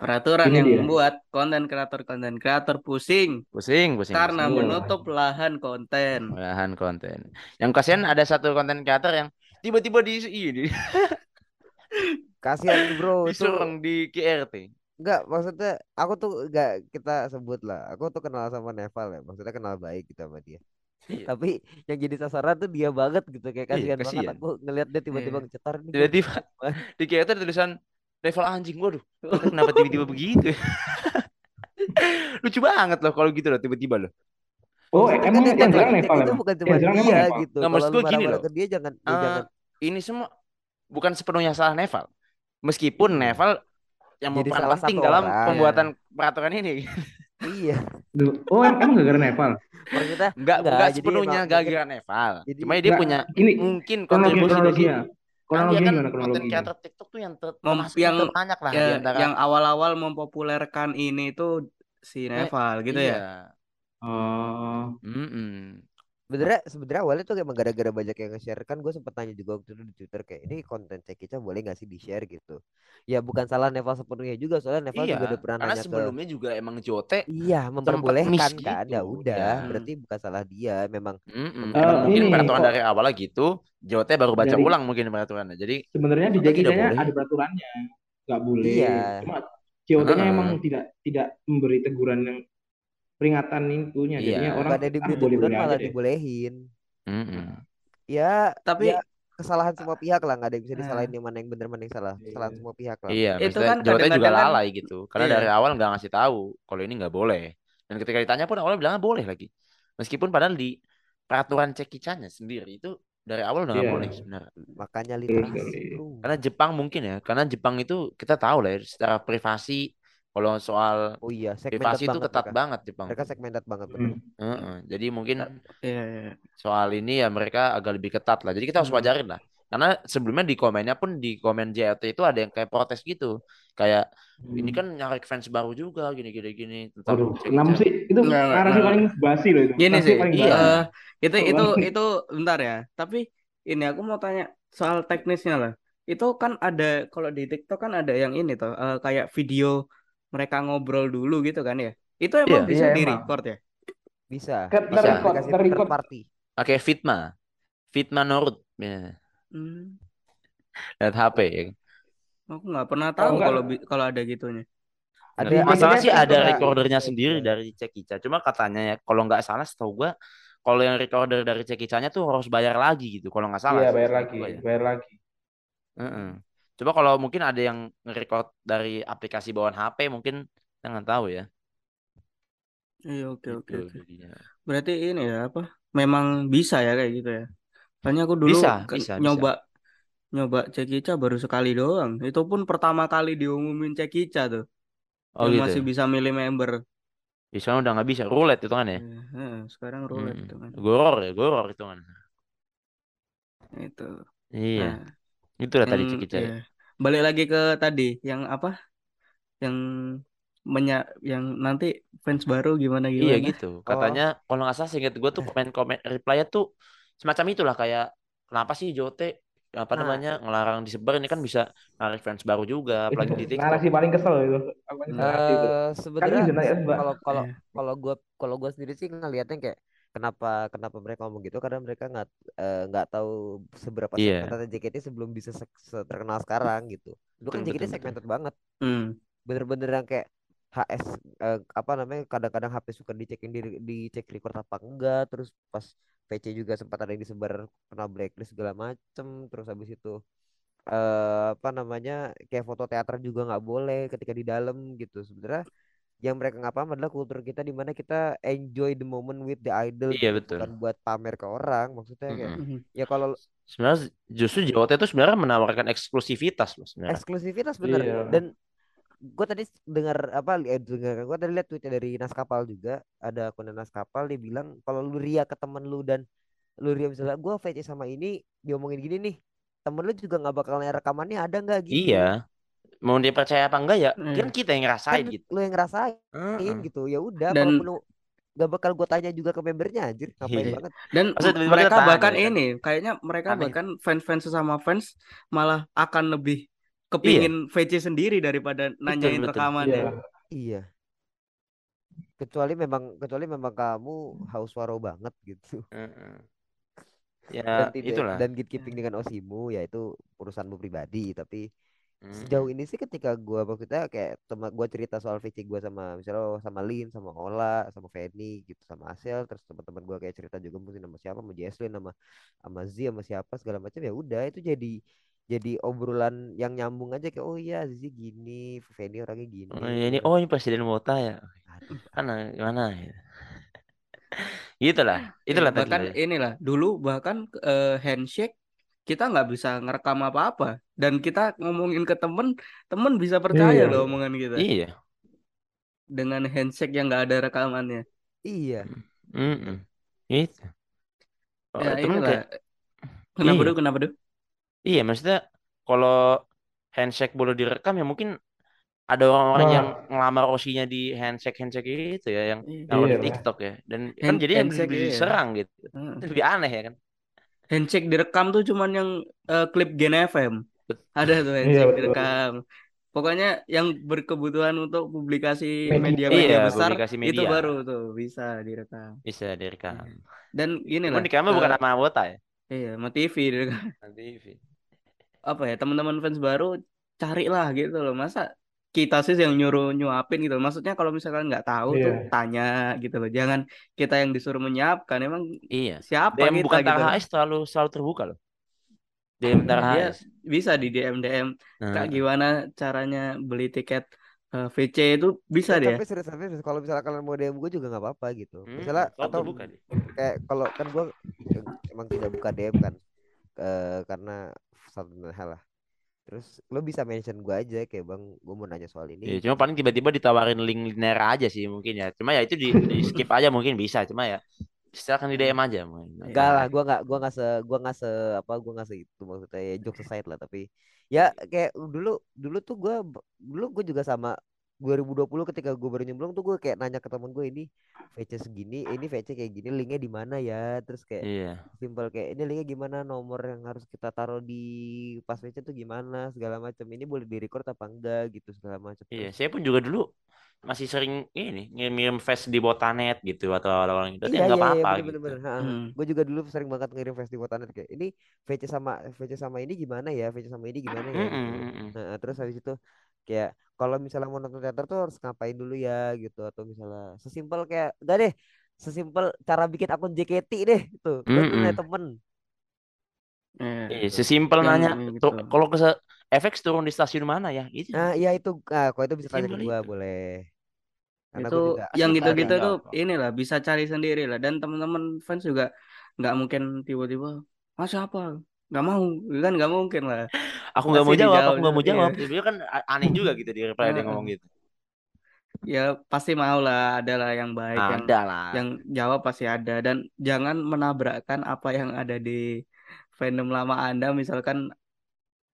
Speaker 4: Peraturan
Speaker 3: Ini
Speaker 4: yang
Speaker 3: dia.
Speaker 4: membuat konten kreator konten kreator pusing
Speaker 2: pusing pusing
Speaker 4: karena
Speaker 3: pusing.
Speaker 4: menutup lahan konten.
Speaker 2: Bahan konten. Yang kasihan ada satu konten creator yang tiba-tiba di ini
Speaker 1: Kasihan bro itu
Speaker 2: diserang di KRT.
Speaker 1: Enggak, maksudnya aku tuh enggak kita sebut lah. Aku tuh kenal sama Neval ya. Maksudnya kenal baik gitu sama dia.
Speaker 2: Iya.
Speaker 1: Tapi yang jadi sasaran tuh dia banget gitu kayak
Speaker 2: Iya,
Speaker 1: kasihan banget
Speaker 2: kasihan.
Speaker 1: aku ngelihat dia tiba-tiba
Speaker 4: Iya.
Speaker 1: ngecetar nih.
Speaker 2: Tiba-tiba di KRT ada tulisan level anjing. Waduh, kenapa tiba-tiba begitu? Lucu banget loh kalau gitu loh tiba-tiba loh.
Speaker 3: Oh,
Speaker 1: Maksudnya
Speaker 3: emang
Speaker 1: kan
Speaker 3: yang
Speaker 1: jangan-
Speaker 3: jerang Nepal
Speaker 1: itu bukan cuma dia
Speaker 3: Nepal?
Speaker 1: gitu.
Speaker 2: Nggak, maksud gua gini loh.
Speaker 1: ke dia jangan
Speaker 2: Eh,
Speaker 1: jangan
Speaker 2: ini semua bukan sepenuhnya salah Neval. Meskipun
Speaker 1: Iya.
Speaker 2: Neval yang
Speaker 1: Jadi
Speaker 2: berperan
Speaker 1: salah
Speaker 2: penting
Speaker 1: satu
Speaker 2: dalam
Speaker 1: orang.
Speaker 2: pembuatan peraturan ini.
Speaker 1: iya.
Speaker 3: Oh, em- emang gara-gara Nepal?
Speaker 1: Maksudnya
Speaker 2: Enggak,
Speaker 1: Enggak,
Speaker 2: sepenuhnya gara-gara Neval.
Speaker 1: Jadi-
Speaker 2: Cuma dia punya
Speaker 3: Gini,
Speaker 2: mungkin
Speaker 3: kronologi
Speaker 2: kontribusi di
Speaker 3: kronologinya.
Speaker 2: situ. Kan dia kan
Speaker 3: gimana
Speaker 2: konten
Speaker 3: kronologinya?
Speaker 2: kreator TikTok tuh yang ter
Speaker 4: Mem-
Speaker 2: termasuk
Speaker 4: yang-
Speaker 2: terbanyak lah
Speaker 4: Ya, yang awal-awal mempopulerkan ini tuh si Neval gitu ya.
Speaker 3: Oh,
Speaker 2: Mm-mm.
Speaker 1: sebenarnya sebenarnya awalnya tuh emang gara-gara banyak yang nge-share kan gue sempat tanya juga waktu itu di Twitter kayak ini konten Cekica boleh nggak sih di-share gitu. Ya bukan salah Neval sepenuhnya juga soalnya Neval
Speaker 2: Iya,
Speaker 1: juga udah pernah
Speaker 2: karena
Speaker 1: nanya ke
Speaker 2: sebelumnya juga emang Jote
Speaker 1: Iya, memperbolehkan kan.
Speaker 2: gitu.
Speaker 1: Ya udah,
Speaker 2: Iya.
Speaker 1: berarti bukan salah dia. Memang
Speaker 2: Mm-mm.
Speaker 1: Eh,
Speaker 2: Emang mungkin
Speaker 3: ini,
Speaker 2: peraturan
Speaker 3: kok-
Speaker 2: dari awalnya gitu, Jote baru baca
Speaker 3: Dari-
Speaker 2: ulang mungkin peraturannya. Jadi
Speaker 3: sebenarnya di
Speaker 2: boleh.
Speaker 3: ada peraturannya, nggak boleh.
Speaker 1: Iya.
Speaker 3: Cuma COT-nya
Speaker 2: Heeh.
Speaker 3: emang tidak tidak memberi teguran yang peringatan intunya.
Speaker 2: Iya.
Speaker 3: Jadinya orang
Speaker 1: diberi
Speaker 3: ah, boleh boleh
Speaker 1: malah
Speaker 3: aja
Speaker 1: dibolehin.
Speaker 2: mm-mm.
Speaker 1: Ya,
Speaker 4: Tapi
Speaker 1: ya kesalahan semua pihak lah, nggak ada yang bisa
Speaker 4: Nah.
Speaker 1: disalahin yang mana yang benar mana yang salah. Kesalahan
Speaker 3: Iya.
Speaker 1: semua pihak lah.
Speaker 2: Iya,
Speaker 4: Itu kan
Speaker 2: Jote juga lalai gitu. Karena
Speaker 4: Iya.
Speaker 2: dari awal nggak ngasih tahu kalau ini nggak boleh. Dan ketika ditanya pun awalnya bilangnya boleh lagi. Meskipun padahal di peraturan cekicanya sendiri itu dari awal udah nggak
Speaker 3: Iya.
Speaker 2: boleh sebenarnya.
Speaker 1: Makanya
Speaker 3: Betul
Speaker 1: literasi, bro.
Speaker 2: Karena Jepang mungkin ya, karena Jepang itu kita tahu lah ya secara privasi kalau soal
Speaker 1: Oh iya,
Speaker 2: privasi itu ketat
Speaker 1: mereka.
Speaker 2: banget Jepang.
Speaker 1: Mereka segmented banget bener.
Speaker 3: Hmm.
Speaker 2: Heeh. Jadi mungkin
Speaker 4: Iya, iya.
Speaker 2: soal ini ya mereka agak lebih ketat lah. Jadi kita harus
Speaker 4: Hmm.
Speaker 2: wajarin lah. Karena sebelumnya di komennya pun di komen JLT itu ada yang kayak protes gitu. Kayak ini kan nyari fans baru juga gini gini gini tentang
Speaker 3: Aduh, kenapa
Speaker 2: Chan.
Speaker 3: sih? Itu
Speaker 4: Nggak, nggak,
Speaker 3: narasi
Speaker 4: nggak.
Speaker 3: paling basi loh itu.
Speaker 4: Gini sih,
Speaker 3: paling
Speaker 2: iya.
Speaker 4: itu
Speaker 3: Oh,
Speaker 4: itu itu bentar ya. Tapi ini aku mau tanya soal teknisnya lah. Itu kan ada kalau di TikTok kan ada yang ini tuh eh, kayak video mereka ngobrol dulu gitu kan ya. Itu emang
Speaker 2: Iya.
Speaker 4: bisa
Speaker 3: Iya,
Speaker 4: di record ya.
Speaker 1: Bisa.
Speaker 3: Ke-
Speaker 1: Dikasih
Speaker 3: ter-record.
Speaker 1: third party.
Speaker 2: Oke, Fitma. Fitma Norut. Ya.
Speaker 4: Hmm,
Speaker 2: Lihat HP ya.
Speaker 4: aku nggak pernah tahu
Speaker 3: nggak-
Speaker 4: kalau bi- kalau ada gitunya.
Speaker 1: Ada
Speaker 2: Nggak masalah
Speaker 1: ada
Speaker 2: sih ada recordernya
Speaker 1: Iya,
Speaker 2: sendiri
Speaker 1: iya.
Speaker 2: dari Cekica. Cuma katanya ya kalau nggak salah setahu gua kalau yang recorder dari Cekicanya tuh harus bayar lagi gitu. Kalau nggak salah.
Speaker 3: Iya,
Speaker 2: sih,
Speaker 3: bayar lagi,
Speaker 2: ya.
Speaker 3: bayar lagi.
Speaker 2: Heeh. Coba kalau mungkin ada yang nge-record dari aplikasi bawaan HP mungkin kita nggak tahu ya.
Speaker 4: Iya, oke oke
Speaker 2: Gitu
Speaker 4: oke. Berarti ini ya apa? Memang bisa ya kayak gitu ya. Soalnya aku dulu
Speaker 2: Bisa,
Speaker 4: ke-
Speaker 2: bisa, bisa.
Speaker 4: nyoba nyoba Cekica baru sekali doang. Itu pun pertama kali diumumin Cekica tuh.
Speaker 2: Oh
Speaker 4: Yang
Speaker 2: gitu.
Speaker 4: masih bisa milih member.
Speaker 2: Di sana udah nggak bisa roulette itu kan ya.
Speaker 4: Eh, sekarang roulette
Speaker 2: Hmm.
Speaker 4: itu kan.
Speaker 2: Goror ya, goror itu kan.
Speaker 4: Itu.
Speaker 2: Iya.
Speaker 4: Nah,
Speaker 2: Itulah tadi
Speaker 4: yang-
Speaker 2: Cekica. ya.
Speaker 4: iya. Balik lagi ke tadi yang apa? Yang menya yang nanti fans baru gimana
Speaker 2: Iya
Speaker 4: gimana?
Speaker 2: gitu. Katanya kalau nggak salah seingat gue tuh komen-komen reply tuh semacam itulah kayak kenapa sih Jote apa
Speaker 1: Nah.
Speaker 2: namanya ngelarang disebar ini kan bisa narik fans baru juga apalagi di
Speaker 3: Itu
Speaker 2: TikTok.
Speaker 3: narasi paling kesel itu. Itu?
Speaker 1: Eh sebenarnya
Speaker 3: Mbak.
Speaker 1: kalau kalau
Speaker 4: Iya.
Speaker 1: kalau gua kalau gua sendiri sih ngelihatnya kayak kenapa kenapa mereka ngomong gitu karena mereka nggak eh, nggak tahu seberapa
Speaker 2: Iya.
Speaker 1: segmented JKT sebelum bisa se- se- terkenal sekarang gitu. Dulu kan JKT segmented banget.
Speaker 4: Hmm.
Speaker 1: Bener-bener yang kayak HS eh, apa namanya kadang-kadang HP suka dicekin di dicek record apa enggak terus pas PC juga sempat ada yang disebar kena blacklist segala macem terus habis itu eh apa namanya kayak foto teater juga nggak boleh ketika di dalam gitu sebenarnya yang mereka nggak paham adalah kultur kita di mana kita enjoy the moment with the idol
Speaker 2: Iya,
Speaker 1: gitu,
Speaker 2: betul.
Speaker 1: bukan buat pamer ke orang maksudnya kayak
Speaker 2: Mm-mm.
Speaker 4: Mhm.
Speaker 1: ya kalau
Speaker 2: Sebenarnya justru Jote itu sebenarnya menawarkan eksklusivitas loh sebenarnya.
Speaker 1: eksklusivitas bener
Speaker 3: Iya.
Speaker 1: dan gue tadi dengar apa eh, dengar gue tadi lihat tweetnya dari Naskapal juga ada akun Naskapal dia bilang kalau lu ria ke temen lu dan lu ria misalnya gue VC sama ini diomongin gini nih temen lu juga nggak bakal nanya rekamannya ada nggak gitu
Speaker 2: Iya. Mau dia percaya apa enggak ya?
Speaker 4: Hmm.
Speaker 2: Kan kita yang
Speaker 1: kan
Speaker 2: ngerasain gitu.
Speaker 1: lu yang ngerasain
Speaker 2: Heeh.
Speaker 1: gitu ya udah
Speaker 4: Dan-
Speaker 1: kalaupun lu nggak bakal gue tanya juga ke membernya anjir ngapain
Speaker 2: Iya.
Speaker 1: banget
Speaker 4: Dan
Speaker 2: tiba-tiba
Speaker 4: mereka
Speaker 2: kita tanya,
Speaker 4: bahkan
Speaker 2: kan?
Speaker 4: ini, kayaknya mereka
Speaker 2: Aneh.
Speaker 4: bahkan fans-fans sesama fans malah akan lebih
Speaker 2: Iya.
Speaker 4: kepingin VC sendiri daripada nanyain
Speaker 2: betul.
Speaker 4: rekamannya.
Speaker 3: Iya.
Speaker 1: iya kecuali memang kecuali memang kamu haus waro banget gitu
Speaker 2: Heeh. Ya,
Speaker 1: dan tidak
Speaker 2: itulah.
Speaker 1: dan gatekeeping dengan osimu ya itu urusanmu pribadi tapi
Speaker 2: Hmm.
Speaker 1: sejauh ini sih ketika gua maksudnya kayak teman gua cerita soal VC gua sama misalnya sama Lin sama Ola sama Feni gitu sama Asel terus teman-teman gua kayak cerita juga mungkin sama siapa sama Jesslyn sama sama Z sama siapa segala macam ya udah itu jadi jadi obrolan yang nyambung aja kayak oh iya Zizi gini Feni orangnya gini
Speaker 2: Oh, ya ini oh ini presiden Wota ya.
Speaker 1: Aduh,
Speaker 2: Kan gimana ya. Itulah. Itulah
Speaker 4: Iya,
Speaker 2: tadi.
Speaker 4: bahkan inilah dulu bahkan eh, handshake kita nggak bisa ngerekam apa-apa dan kita ngomongin ke temen temen bisa percaya
Speaker 3: Iya.
Speaker 4: loh omongan kita
Speaker 2: Iya.
Speaker 4: dengan handshake yang nggak ada rekamannya
Speaker 1: iya
Speaker 2: Mm-mm. Itu. Oh,
Speaker 4: ya
Speaker 2: temen
Speaker 4: inilah
Speaker 2: kayak
Speaker 4: kenapa
Speaker 2: Iya.
Speaker 4: tuh kenapa tuh
Speaker 2: iya maksudnya kalau handshake boleh direkam ya mungkin ada orang-orang
Speaker 3: Nah.
Speaker 2: yang ngelamar osinya di handshake handshake itu ya yang
Speaker 4: Iya.
Speaker 2: kalau di
Speaker 3: Iya.
Speaker 2: TikTok ya dan kan jadi
Speaker 4: handshake, iya.
Speaker 2: diserang gitu.
Speaker 4: Heeh.
Speaker 2: Itu lebih aneh ya kan.
Speaker 4: Handshake direkam tuh cuman yang eh, klip Gen FM ada tuh
Speaker 3: Iya,
Speaker 4: handshake
Speaker 3: betul.
Speaker 4: direkam pokoknya yang berkebutuhan untuk publikasi
Speaker 3: Media.
Speaker 4: media-media
Speaker 2: Iya,
Speaker 4: besar
Speaker 2: publikasi
Speaker 4: itu
Speaker 2: media.
Speaker 4: baru tuh bisa direkam
Speaker 2: Bisa direkam.
Speaker 4: dan gini
Speaker 2: Cuman
Speaker 4: lah
Speaker 2: di kamera bukan
Speaker 4: eh,
Speaker 2: nama Wota ya.
Speaker 4: iya sama TV direkam.
Speaker 2: Nanti
Speaker 4: apa ya teman-teman fans baru carilah gitu loh masa kita sih yang nyuruh nyuapin gitu maksudnya kalau misalkan nggak tahu tuh
Speaker 3: Iya.
Speaker 4: tanya gitu loh jangan kita yang disuruh menyiapkan emang
Speaker 2: Iya.
Speaker 4: siapa
Speaker 2: DM
Speaker 4: kita
Speaker 2: bukan
Speaker 4: gitu
Speaker 2: HS selalu selalu terbuka loh. DM
Speaker 4: dia
Speaker 2: HS.
Speaker 4: bisa di DM DM
Speaker 2: Nah,
Speaker 4: kak gimana caranya beli tiket eh, VC itu bisa
Speaker 1: Ya,
Speaker 4: dia
Speaker 1: tapi serius tapi serius. kalau misalnya kalian mau DM gue juga nggak apa-apa gitu
Speaker 2: hmm,
Speaker 1: misalnya atau
Speaker 2: terbuka dia.
Speaker 1: kayak kalau kan gue emang tidak buka DM kan eh, karena satu hal lah terus lo bisa mention gue aja kayak bang gue mau nanya soal ini
Speaker 2: Iya, cuma paling tiba-tiba ditawarin link linear aja sih mungkin ya. Cuma ya itu di, di skip aja mungkin bisa. Cuma ya silakan di DM aja mungkin.
Speaker 1: enggak lah gue nggak gue nggak se gue nggak se apa gue nggak se itu maksudnya ya, joke aside lah tapi ya kayak dulu dulu tuh gue dulu gue juga sama 2020 ketika gue baru nyemplung tuh gue kayak nanya ke temen gue ini VC segini ini VC kayak gini linknya di mana ya? Terus kayak
Speaker 2: Iya.
Speaker 1: simpel kayak ini linknya gimana? Nomor yang harus kita taruh di pas VC tuh gimana? Segala macam ini boleh di record apa enggak? Gitu segala macam
Speaker 2: Iya, saya pun juga dulu masih sering ini ngirim-ngirim face di botanet gitu atau orang itu
Speaker 1: iya
Speaker 2: nggak
Speaker 1: iya iya
Speaker 2: apa-apa
Speaker 1: bener
Speaker 2: gitu.
Speaker 1: bener bener
Speaker 4: Hmm.
Speaker 1: gue juga dulu sering banget ngirim flash di Botanet kayak ini VC sama VC sama ini gimana ya? VC sama ini gimana ya? Gitu.
Speaker 2: mm-mm.
Speaker 1: Nah, terus habis itu kayak kalau misalnya mau nonton teater tuh harus ngapain dulu ya gitu atau misalnya sesimpel kayak enggak deh sesimpel cara bikin akun JKT deh itu
Speaker 2: Mm-mm.
Speaker 1: nanya temen
Speaker 4: Iya.
Speaker 2: Iya, sesimpel nanya
Speaker 4: gitu.
Speaker 2: kalau ke se- FX turun di stasiun mana ya? Itu.
Speaker 1: nah iya itu ah, kalau itu bisa tanya ke gua boleh karena
Speaker 4: itu
Speaker 1: juga
Speaker 4: yang gitu-gitu tuh inilah bisa cari sendiri lah dan teman-teman fans juga nggak mungkin tiba-tiba masa apa nggak mau kan nggak mungkin lah
Speaker 2: Aku nggak mau jawab, aku nggak mau
Speaker 4: iya.
Speaker 2: jawab. Dia kan aneh juga gitu di reply dia ngomong gitu.
Speaker 4: ya pasti mau lah ada lah yang baik yang
Speaker 2: Ada lah.
Speaker 4: yang jawab pasti ada dan jangan menabrakkan apa yang ada di fandom lama anda misalkan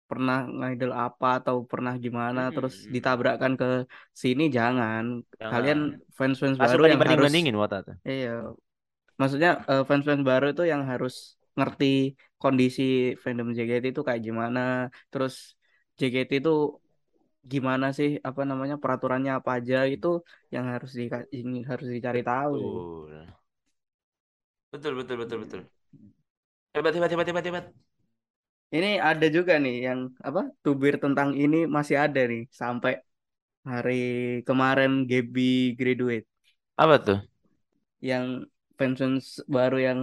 Speaker 4: pernah ngidol apa atau pernah gimana terus
Speaker 2: Mm-mm.
Speaker 4: ditabrakkan ke sini jangan
Speaker 2: Jangan.
Speaker 4: kalian fans-fans
Speaker 2: Nggak
Speaker 4: baru yang harus. Iya, maksudnya eh, fans-fans baru itu yang harus ngerti kondisi fandom JKT itu kayak gimana, terus JKT itu gimana sih, apa namanya peraturannya apa aja itu yang harus di ini harus dicari tahu.
Speaker 2: Betul. Betul, betul, betul, betul. Hebat, hebat, hebat, hebat, hebat.
Speaker 4: Ini ada juga nih yang apa tubir tentang ini masih ada nih sampai hari kemarin Gaby graduate
Speaker 2: Apa tuh?
Speaker 4: yang fans-fans baru yang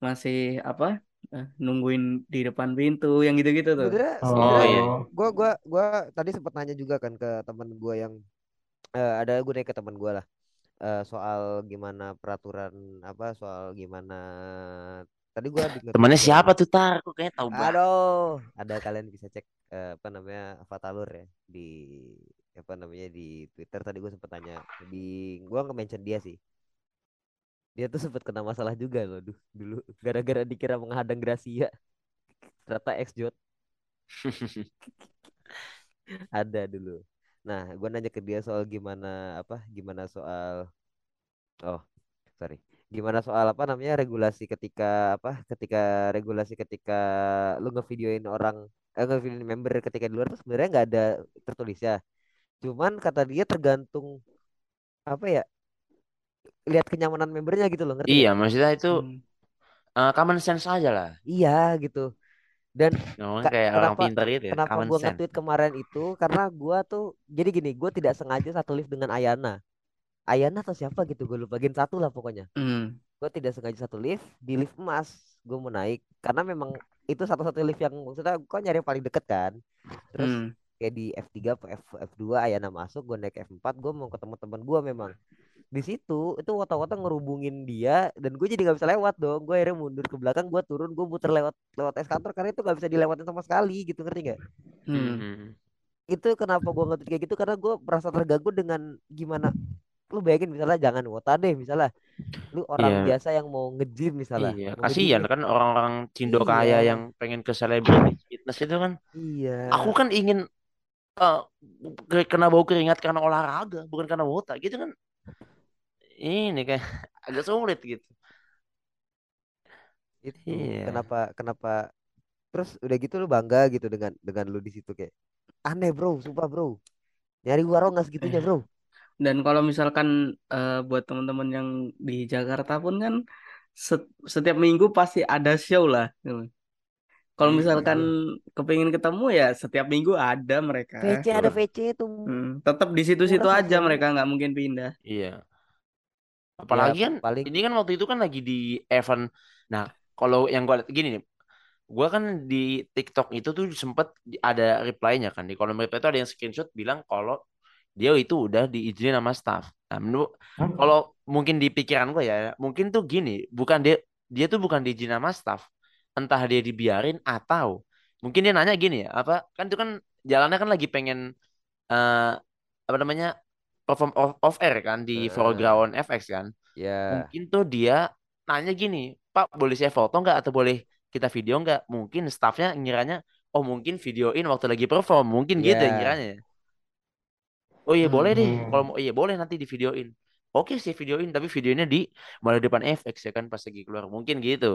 Speaker 4: masih apa eh, nungguin di depan pintu yang gitu-gitu tuh.
Speaker 1: sebenarnya
Speaker 3: Oh,
Speaker 1: sebenarnya
Speaker 2: iya.
Speaker 1: gua gua gua tadi sempat nanya juga kan ke temen gua yang eh, ada gue nanya ke temen gua lah eh, soal gimana peraturan apa soal gimana tadi gua denger
Speaker 2: Temannya siapa tuh Tar? Aku kayaknya tahu banget.
Speaker 1: Aduh, ada kalian bisa cek eh, apa namanya Fatalur ya di apa namanya di Twitter tadi gue sempet tanya di gue nge-mention dia sih dia tuh sempet kena masalah juga loh du- dulu. Gara-gara dikira menghadang Gracia. Ternyata ex Jot ada dulu. Nah gue nanya ke dia soal gimana apa gimana soal oh sorry. Gimana soal apa namanya regulasi ketika apa ketika regulasi ketika lu ngevideoin orang eh, ngevideoin member ketika di luar tuh sebenarnya nggak ada tertulisnya cuman kata dia tergantung apa ya lihat kenyamanan membernya gitu loh ngerti
Speaker 2: Iya, maksudnya itu
Speaker 4: Hmm.
Speaker 2: eh, common sense aja lah.
Speaker 1: iya gitu dan
Speaker 2: Ngomong
Speaker 1: Ka-
Speaker 2: kayak orang
Speaker 1: kenapa
Speaker 2: pintar gitu ya,
Speaker 1: kenapa
Speaker 2: sense.
Speaker 1: nge-tweet kemarin itu karena gua tuh jadi gini gua tidak sengaja satu lift dengan Ayana Ayana atau siapa gitu gue lupa gen satu lah pokoknya
Speaker 4: Hmm.
Speaker 1: gue tidak sengaja satu lift di lift emas gue mau naik karena memang itu satu-satu lift yang maksudnya gue nyari yang paling deket kan terus
Speaker 4: Hmm.
Speaker 1: kayak di F3 atau F F2 Ayana masuk gue naik F4 gue mau ketemu teman gue memang di situ itu wata-wata ngerubungin dia dan gue jadi nggak bisa lewat dong gue akhirnya mundur ke belakang gue turun gue muter lewat lewat eskator karena itu nggak bisa dilewatin sama sekali gitu ngerti nggak
Speaker 4: Hmm.
Speaker 2: Mhm.
Speaker 1: itu kenapa gue nge kayak gitu karena gue merasa terganggu dengan gimana lu bayangin misalnya jangan wota deh misalnya lu orang
Speaker 2: Iya.
Speaker 1: biasa yang mau nge-gym misalnya
Speaker 2: Iya,
Speaker 1: mau
Speaker 2: kasihan kan orang-orang Cindo
Speaker 1: Iya.
Speaker 2: kaya yang pengen ke selebriti fitness itu kan.
Speaker 1: iya
Speaker 2: Aku kan ingin eh, ke- kena bau keringat karena olahraga, bukan karena wota gitu kan. Ini kayak agak sulit gitu.
Speaker 1: itu
Speaker 2: Iya.
Speaker 1: kenapa kenapa terus udah gitu lu bangga gitu dengan dengan lu di situ kayak aneh bro sumpah bro nyari warung nggak segitunya bro
Speaker 4: Dan kalau misalkan eh, buat teman-teman yang di Jakarta pun kan set- setiap minggu pasti ada show lah. gitu. Kalau
Speaker 2: Hmm,
Speaker 4: misalkan kepingin ketemu ya setiap minggu ada mereka.
Speaker 1: VC ada VC tuh
Speaker 4: Hmm, tetap di situ-situ
Speaker 1: Murah
Speaker 4: aja mereka nggak mungkin pindah.
Speaker 2: Iya. Apalagi kan
Speaker 1: paling
Speaker 2: ini kan waktu itu kan lagi di event. Nah, kalau yang gue lihat gini nih, gue kan di TikTok itu tuh sempet ada reply-nya kan di kolom reply itu ada yang screenshot bilang kalau dia itu udah diizinin sama staff. Nah, menurut
Speaker 3: Hah?
Speaker 2: kalau mungkin di pikiran gue ya, mungkin tuh gini, bukan dia dia tuh bukan diizinin sama staff, entah dia dibiarin atau mungkin dia nanya gini ya, apa kan itu kan jalannya kan lagi pengen eh apa namanya perform off, off air kan di
Speaker 1: Eh.
Speaker 2: Foreground FX kan.
Speaker 1: ya
Speaker 2: Mungkin tuh dia nanya gini, Pak boleh saya foto nggak atau boleh kita video nggak? Mungkin staffnya ngiranya, oh mungkin videoin waktu lagi perform, mungkin gitu ya ngiranya. Oh iya boleh deh,
Speaker 3: Hmm.
Speaker 2: kalau mau iya boleh nanti di videoin. Oke sih videoin, tapi videonya di malah depan FX ya kan pas lagi keluar, mungkin gitu.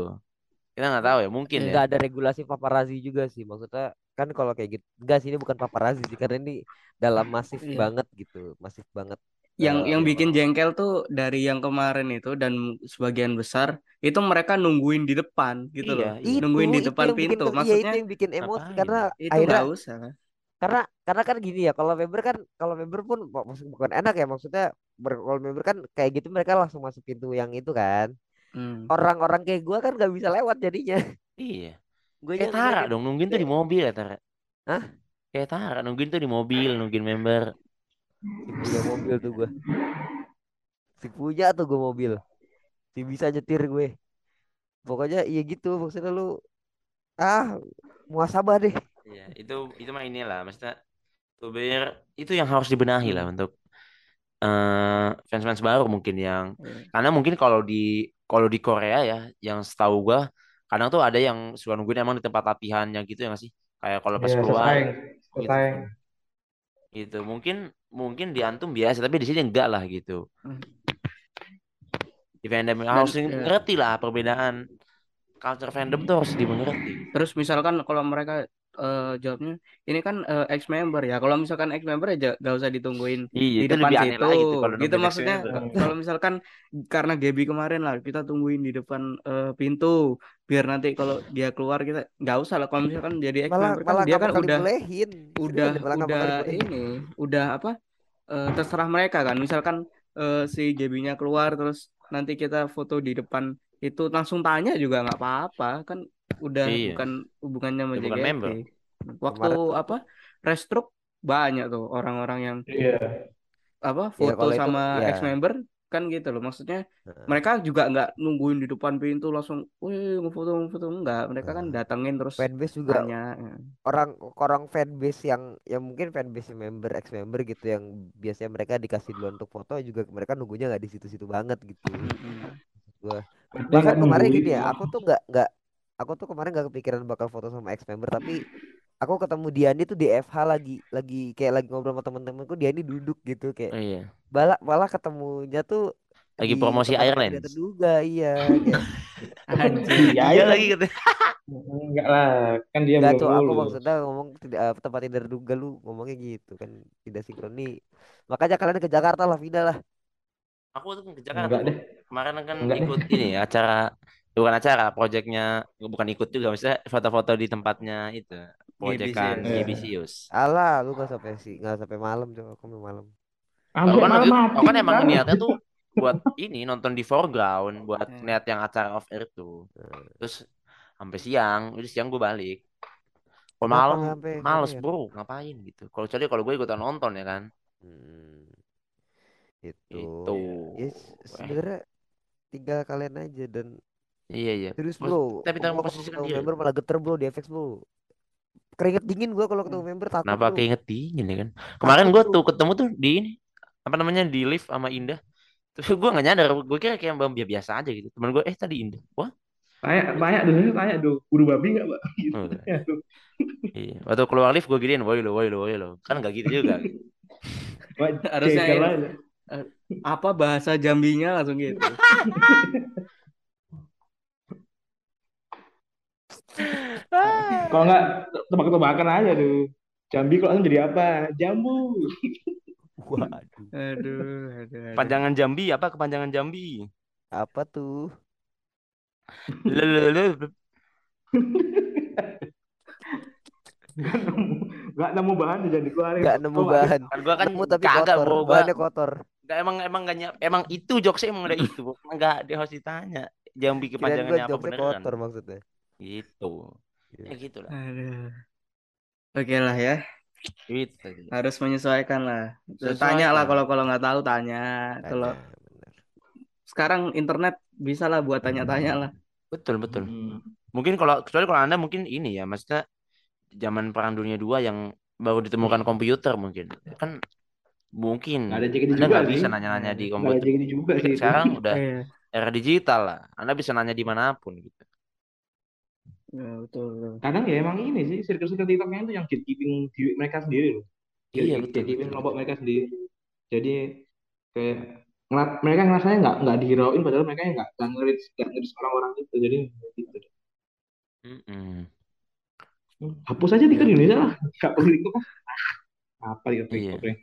Speaker 2: Kita nggak tahu ya, mungkin ya.
Speaker 1: nggak ada regulasi paparazzi juga sih maksudnya kan kalau kayak gitu enggak sih ini bukan paparazzi sih karena ini dalam masif
Speaker 4: Iya.
Speaker 1: banget gitu masif banget
Speaker 4: Yang
Speaker 1: Eh,
Speaker 4: yang bikin jengkel tuh dari yang kemarin itu dan sebagian besar itu mereka nungguin di depan gitu loh.
Speaker 2: Iya, iya.
Speaker 4: Nungguin di
Speaker 1: itu
Speaker 4: depan
Speaker 1: bikin
Speaker 4: pintu.
Speaker 1: ke- iya,
Speaker 4: Maksudnya
Speaker 1: itu yang bikin emosi karena
Speaker 4: itu
Speaker 1: akhirnya
Speaker 4: usah.
Speaker 1: karena karena kan gini ya kalau member kan kalau member pun mak- maksud bukan enak ya maksudnya ber- kalau member kan kayak gitu mereka langsung masuk pintu yang itu kan
Speaker 4: Hmm.
Speaker 1: orang-orang kayak gua kan nggak bisa lewat jadinya
Speaker 2: Iya.
Speaker 1: Gue
Speaker 2: Kayak Tara dong, nungguin tuh di mobil ya Tara.
Speaker 1: Hah?
Speaker 2: Kayak Tara, nungguin tuh di mobil, nungguin member.
Speaker 1: si punya mobil tuh gue si punya tuh gue mobil si bisa nyetir gue pokoknya iya gitu maksudnya lu ah muasabah deh
Speaker 2: Iya, itu itu mah inilah maksudnya tuh biar itu yang harus dibenahi lah
Speaker 4: Hmm.
Speaker 2: untuk eh fans-fans baru mungkin yang
Speaker 4: Iya.
Speaker 2: karena mungkin kalau di kalau di Korea ya yang setahu gua kadang tuh ada yang suka nungguin emang di tempat latihannya gitu ya nggak sih kayak kalau pas
Speaker 3: Iya,
Speaker 2: keluar
Speaker 3: sesaing,
Speaker 2: gitu
Speaker 3: sesaing.
Speaker 2: gitu mungkin mungkin di antum biasa tapi di sini enggak lah gitu
Speaker 4: Hmm.
Speaker 2: di fandom
Speaker 4: Dan,
Speaker 2: harus
Speaker 4: ya.
Speaker 2: ngerti lah perbedaan culture fandom tuh harus dimengerti
Speaker 4: Terus misalkan kalau mereka eh, jawabnya ini kan eh, ex member ya. Kalau misalkan ex member ya ja- gak usah ditungguin
Speaker 2: iya
Speaker 4: di depan situ.
Speaker 2: kalau
Speaker 4: Gitu
Speaker 2: nungguin ex
Speaker 4: maksudnya kalau misalkan karena Gaby kemarin lah kita tungguin di depan eh, pintu biar nanti kalau dia keluar kita nggak usah lah kalau misalkan jadi ex
Speaker 1: malah
Speaker 4: member kan
Speaker 1: malah
Speaker 4: dia kan udah
Speaker 1: dibolehin
Speaker 4: udah
Speaker 1: Serius, malah
Speaker 4: udah ini udah apa eh, terserah mereka kan misalkan eh, si Gaby-nya keluar terus nanti kita foto di depan itu langsung tanya juga nggak apa-apa kan udah
Speaker 2: Iya.
Speaker 4: bukan hubungannya sama
Speaker 2: bukan
Speaker 4: JKT.
Speaker 2: member.
Speaker 4: waktu
Speaker 1: Kemarin
Speaker 4: apa restruk banyak tuh orang-orang yang
Speaker 3: Iya.
Speaker 4: apa
Speaker 1: Ya,
Speaker 4: foto
Speaker 1: itu,
Speaker 4: sama
Speaker 1: ya.
Speaker 4: ex member kan gitu loh. Maksudnya mereka juga nggak nungguin di depan pintu langsung wih ngefoto ngefoto. Enggak mereka kan datengin terus
Speaker 1: fanbase juga
Speaker 4: tanya ya.
Speaker 1: orang orang fanbase yang yang mungkin fanbase member ex member gitu yang biasanya mereka dikasih duluan untuk foto juga mereka nunggunya nggak di situ-situ banget gitu. Gua. Bahkan
Speaker 3: nggak
Speaker 1: kemarin gini ya aku tuh nggak nggak aku tuh kemarin nggak kepikiran bakal foto sama ex member tapi aku ketemu Diani tuh di FH lagi lagi kayak lagi ngobrol sama temen-temenku Diani duduk gitu kayak
Speaker 2: Oh, iya.
Speaker 1: malah malah ketemunya tuh
Speaker 2: Lagi
Speaker 1: di
Speaker 2: promosi
Speaker 1: yang tidak terduga iya kayak
Speaker 4: anjing
Speaker 3: Iya,
Speaker 2: Iya
Speaker 3: iya.
Speaker 2: lagi katanya.
Speaker 3: Enggak lah, kan dia
Speaker 1: Enggak tuh aku maksudnya ngomong tidak eh, tempat tidak terduga lu ngomongnya gitu kan tidak sinkron nih makanya kalian ke Jakarta lah pindah lah
Speaker 2: Aku tuh ke Jakarta
Speaker 3: Enggak deh.
Speaker 2: Kemarin kan
Speaker 3: Enggak deh.
Speaker 2: ikut ini ya, acara bukan acara, proyeknya bukan ikut juga, maksudnya foto-foto di tempatnya itu, proyekan
Speaker 4: Gebisius.
Speaker 2: Gebisius.
Speaker 1: alah lu nggak sampai sih nggak sampai malam coba aku sampai malam
Speaker 2: Aku kan
Speaker 3: malam mati.
Speaker 2: aku kan emang
Speaker 3: kan.
Speaker 2: niatnya tuh buat ini nonton di foreground, buat
Speaker 4: Hmm.
Speaker 2: lihat yang acara off air tuh.
Speaker 1: Nah,
Speaker 2: Terus sampai siang, udah siang gue balik. Kalau malam
Speaker 1: sampai
Speaker 2: males
Speaker 1: sorean?
Speaker 2: bro, ngapain gitu. Kalau kecuali kalau gue ikutan nonton ya kan.
Speaker 1: hmm, itu
Speaker 2: Itu.
Speaker 1: ya s- sebenarnya tinggal kalian aja dan
Speaker 2: Iya iya. Mas-
Speaker 1: bro
Speaker 2: Tapi
Speaker 1: kalau
Speaker 2: memposisikan
Speaker 1: ketemu
Speaker 2: diri.
Speaker 1: member malah geter bro di FX bro keringet dingin gua kalau ketemu member takut
Speaker 2: Kenapa
Speaker 1: bro
Speaker 2: keinget dingin ya kan? Kemarin gue tuh ketemu tuh di ini apa namanya di lift sama Indah. Terus gue gak nyadar, gue kira kayak mbak biasa aja gitu. Temen gue, eh tadi Indah. Wah,
Speaker 3: Tanya, tanya dulu, tanya dulu. Buru babi nggak, Pak? Gitu.
Speaker 2: Oh,
Speaker 3: Ya, tuh.
Speaker 2: iya. Waktu keluar lift gue giniin, woi lo, woi lo, woi lo. Kan gak gitu juga.
Speaker 4: Harusnya
Speaker 3: aja.
Speaker 4: apa bahasa Jambinya langsung gitu
Speaker 3: Kalau nggak tebak-tebakan aja tuh. Jambi kalau jadi apa? Jambu.
Speaker 1: waduh
Speaker 4: aduh aduh, aduh.
Speaker 2: Panjangan Jambi apa kepanjangan Jambi?
Speaker 1: apa tuh
Speaker 2: Lelelele.
Speaker 3: Nggak nemu, bahan jangan dikeluarin.
Speaker 1: nggak nemu bahan
Speaker 2: Kan gue kan
Speaker 1: nemu tapi
Speaker 2: kagak
Speaker 1: kotor
Speaker 2: bro. Gua,
Speaker 1: bahannya kotor
Speaker 2: gak, emang emang gak nyap, emang itu jokesnya emang udah itu. Emang gak dia harus ditanya. Jambi
Speaker 1: gua
Speaker 2: kepanjangannya apa beneran?
Speaker 1: kotor maksudnya
Speaker 2: Gitu.
Speaker 1: Iya.
Speaker 2: Ya gitu lah.
Speaker 4: aduh oke lah ya
Speaker 2: Gitu.
Speaker 4: harus menyesuaikan lah
Speaker 2: Sesuaikan.
Speaker 4: tanya lah kalau kalau nggak tahu tanya kalau
Speaker 1: Tanya, bener.
Speaker 4: sekarang internet bisa lah buat tanya-tanya lah
Speaker 2: Betul betul.
Speaker 3: Hmm.
Speaker 2: Mungkin kalau kecuali kalau anda mungkin ini ya, maksudnya zaman perang dunia dua yang baru ditemukan komputer mungkin kan mungkin
Speaker 3: ada
Speaker 2: anda
Speaker 3: juga
Speaker 2: nggak bisa nanya-nanya di
Speaker 3: ada
Speaker 2: komputer.
Speaker 3: JKT juga sih. itu.
Speaker 2: Sekarang udah
Speaker 4: Iya.
Speaker 2: era digital lah, anda bisa nanya di mana pun gitu.
Speaker 4: Ya, betul, betul.
Speaker 3: Kadang ya emang ini sih, circle-circle TikToknya itu yang gatekeeping diri mereka sendiri loh.
Speaker 2: Iya betul.
Speaker 3: Gatekeeping kelompok mereka sendiri. Jadi kayak ngeliat- mereka ngerasanya nggak nggak dihirauin padahal mereka nggak nggak ngerit nggak ngerit orang-orang itu jadi gitu
Speaker 2: Mm-mm.
Speaker 3: Hmm, hapus aja TikTok di Indonesia lah nggak perlu lah. apa ya TikTok
Speaker 2: Iya.
Speaker 3: ya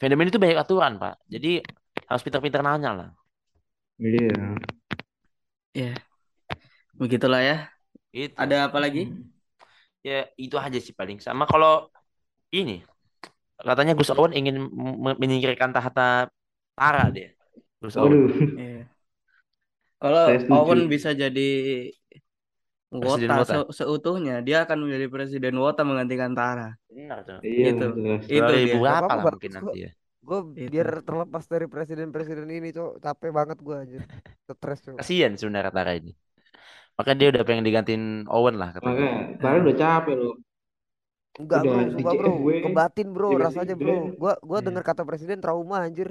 Speaker 2: Fandom ini tuh banyak aturan pak, jadi harus pintar-pintar nanya lah.
Speaker 3: iya
Speaker 4: Begitulah ya.
Speaker 2: Itu.
Speaker 4: Ada apa lagi?
Speaker 2: Ya itu aja sih paling. Sama kalau ini katanya Gus Owen ingin menyingkirkan tahta Tara dia. Gus Owen.
Speaker 3: waduh
Speaker 4: Iya. Kalau. Owen bisa jadi Wota
Speaker 2: Wota.
Speaker 4: se- seutuhnya, dia akan menjadi presiden Wota menggantikan Tara.
Speaker 2: Benar tuh.
Speaker 3: iya
Speaker 4: Itu.
Speaker 3: jelas.
Speaker 4: Itu dia.
Speaker 2: 2000 berapa
Speaker 1: Apa-apa,
Speaker 2: lah mungkin nanti ya.
Speaker 1: gue
Speaker 4: Itu.
Speaker 1: biar terlepas dari presiden-presiden ini cok capek banget gue aja stres cok
Speaker 2: Kasian sebenarnya Tara ini. Makanya dia udah pengen digantiin Owen lah katanya.
Speaker 3: makanya kalian udah capek loh
Speaker 1: enggak
Speaker 3: Udah
Speaker 1: bro sumpah bro kebatin bro rasanya bro gue gua
Speaker 4: Iya.
Speaker 1: denger kata presiden trauma anjir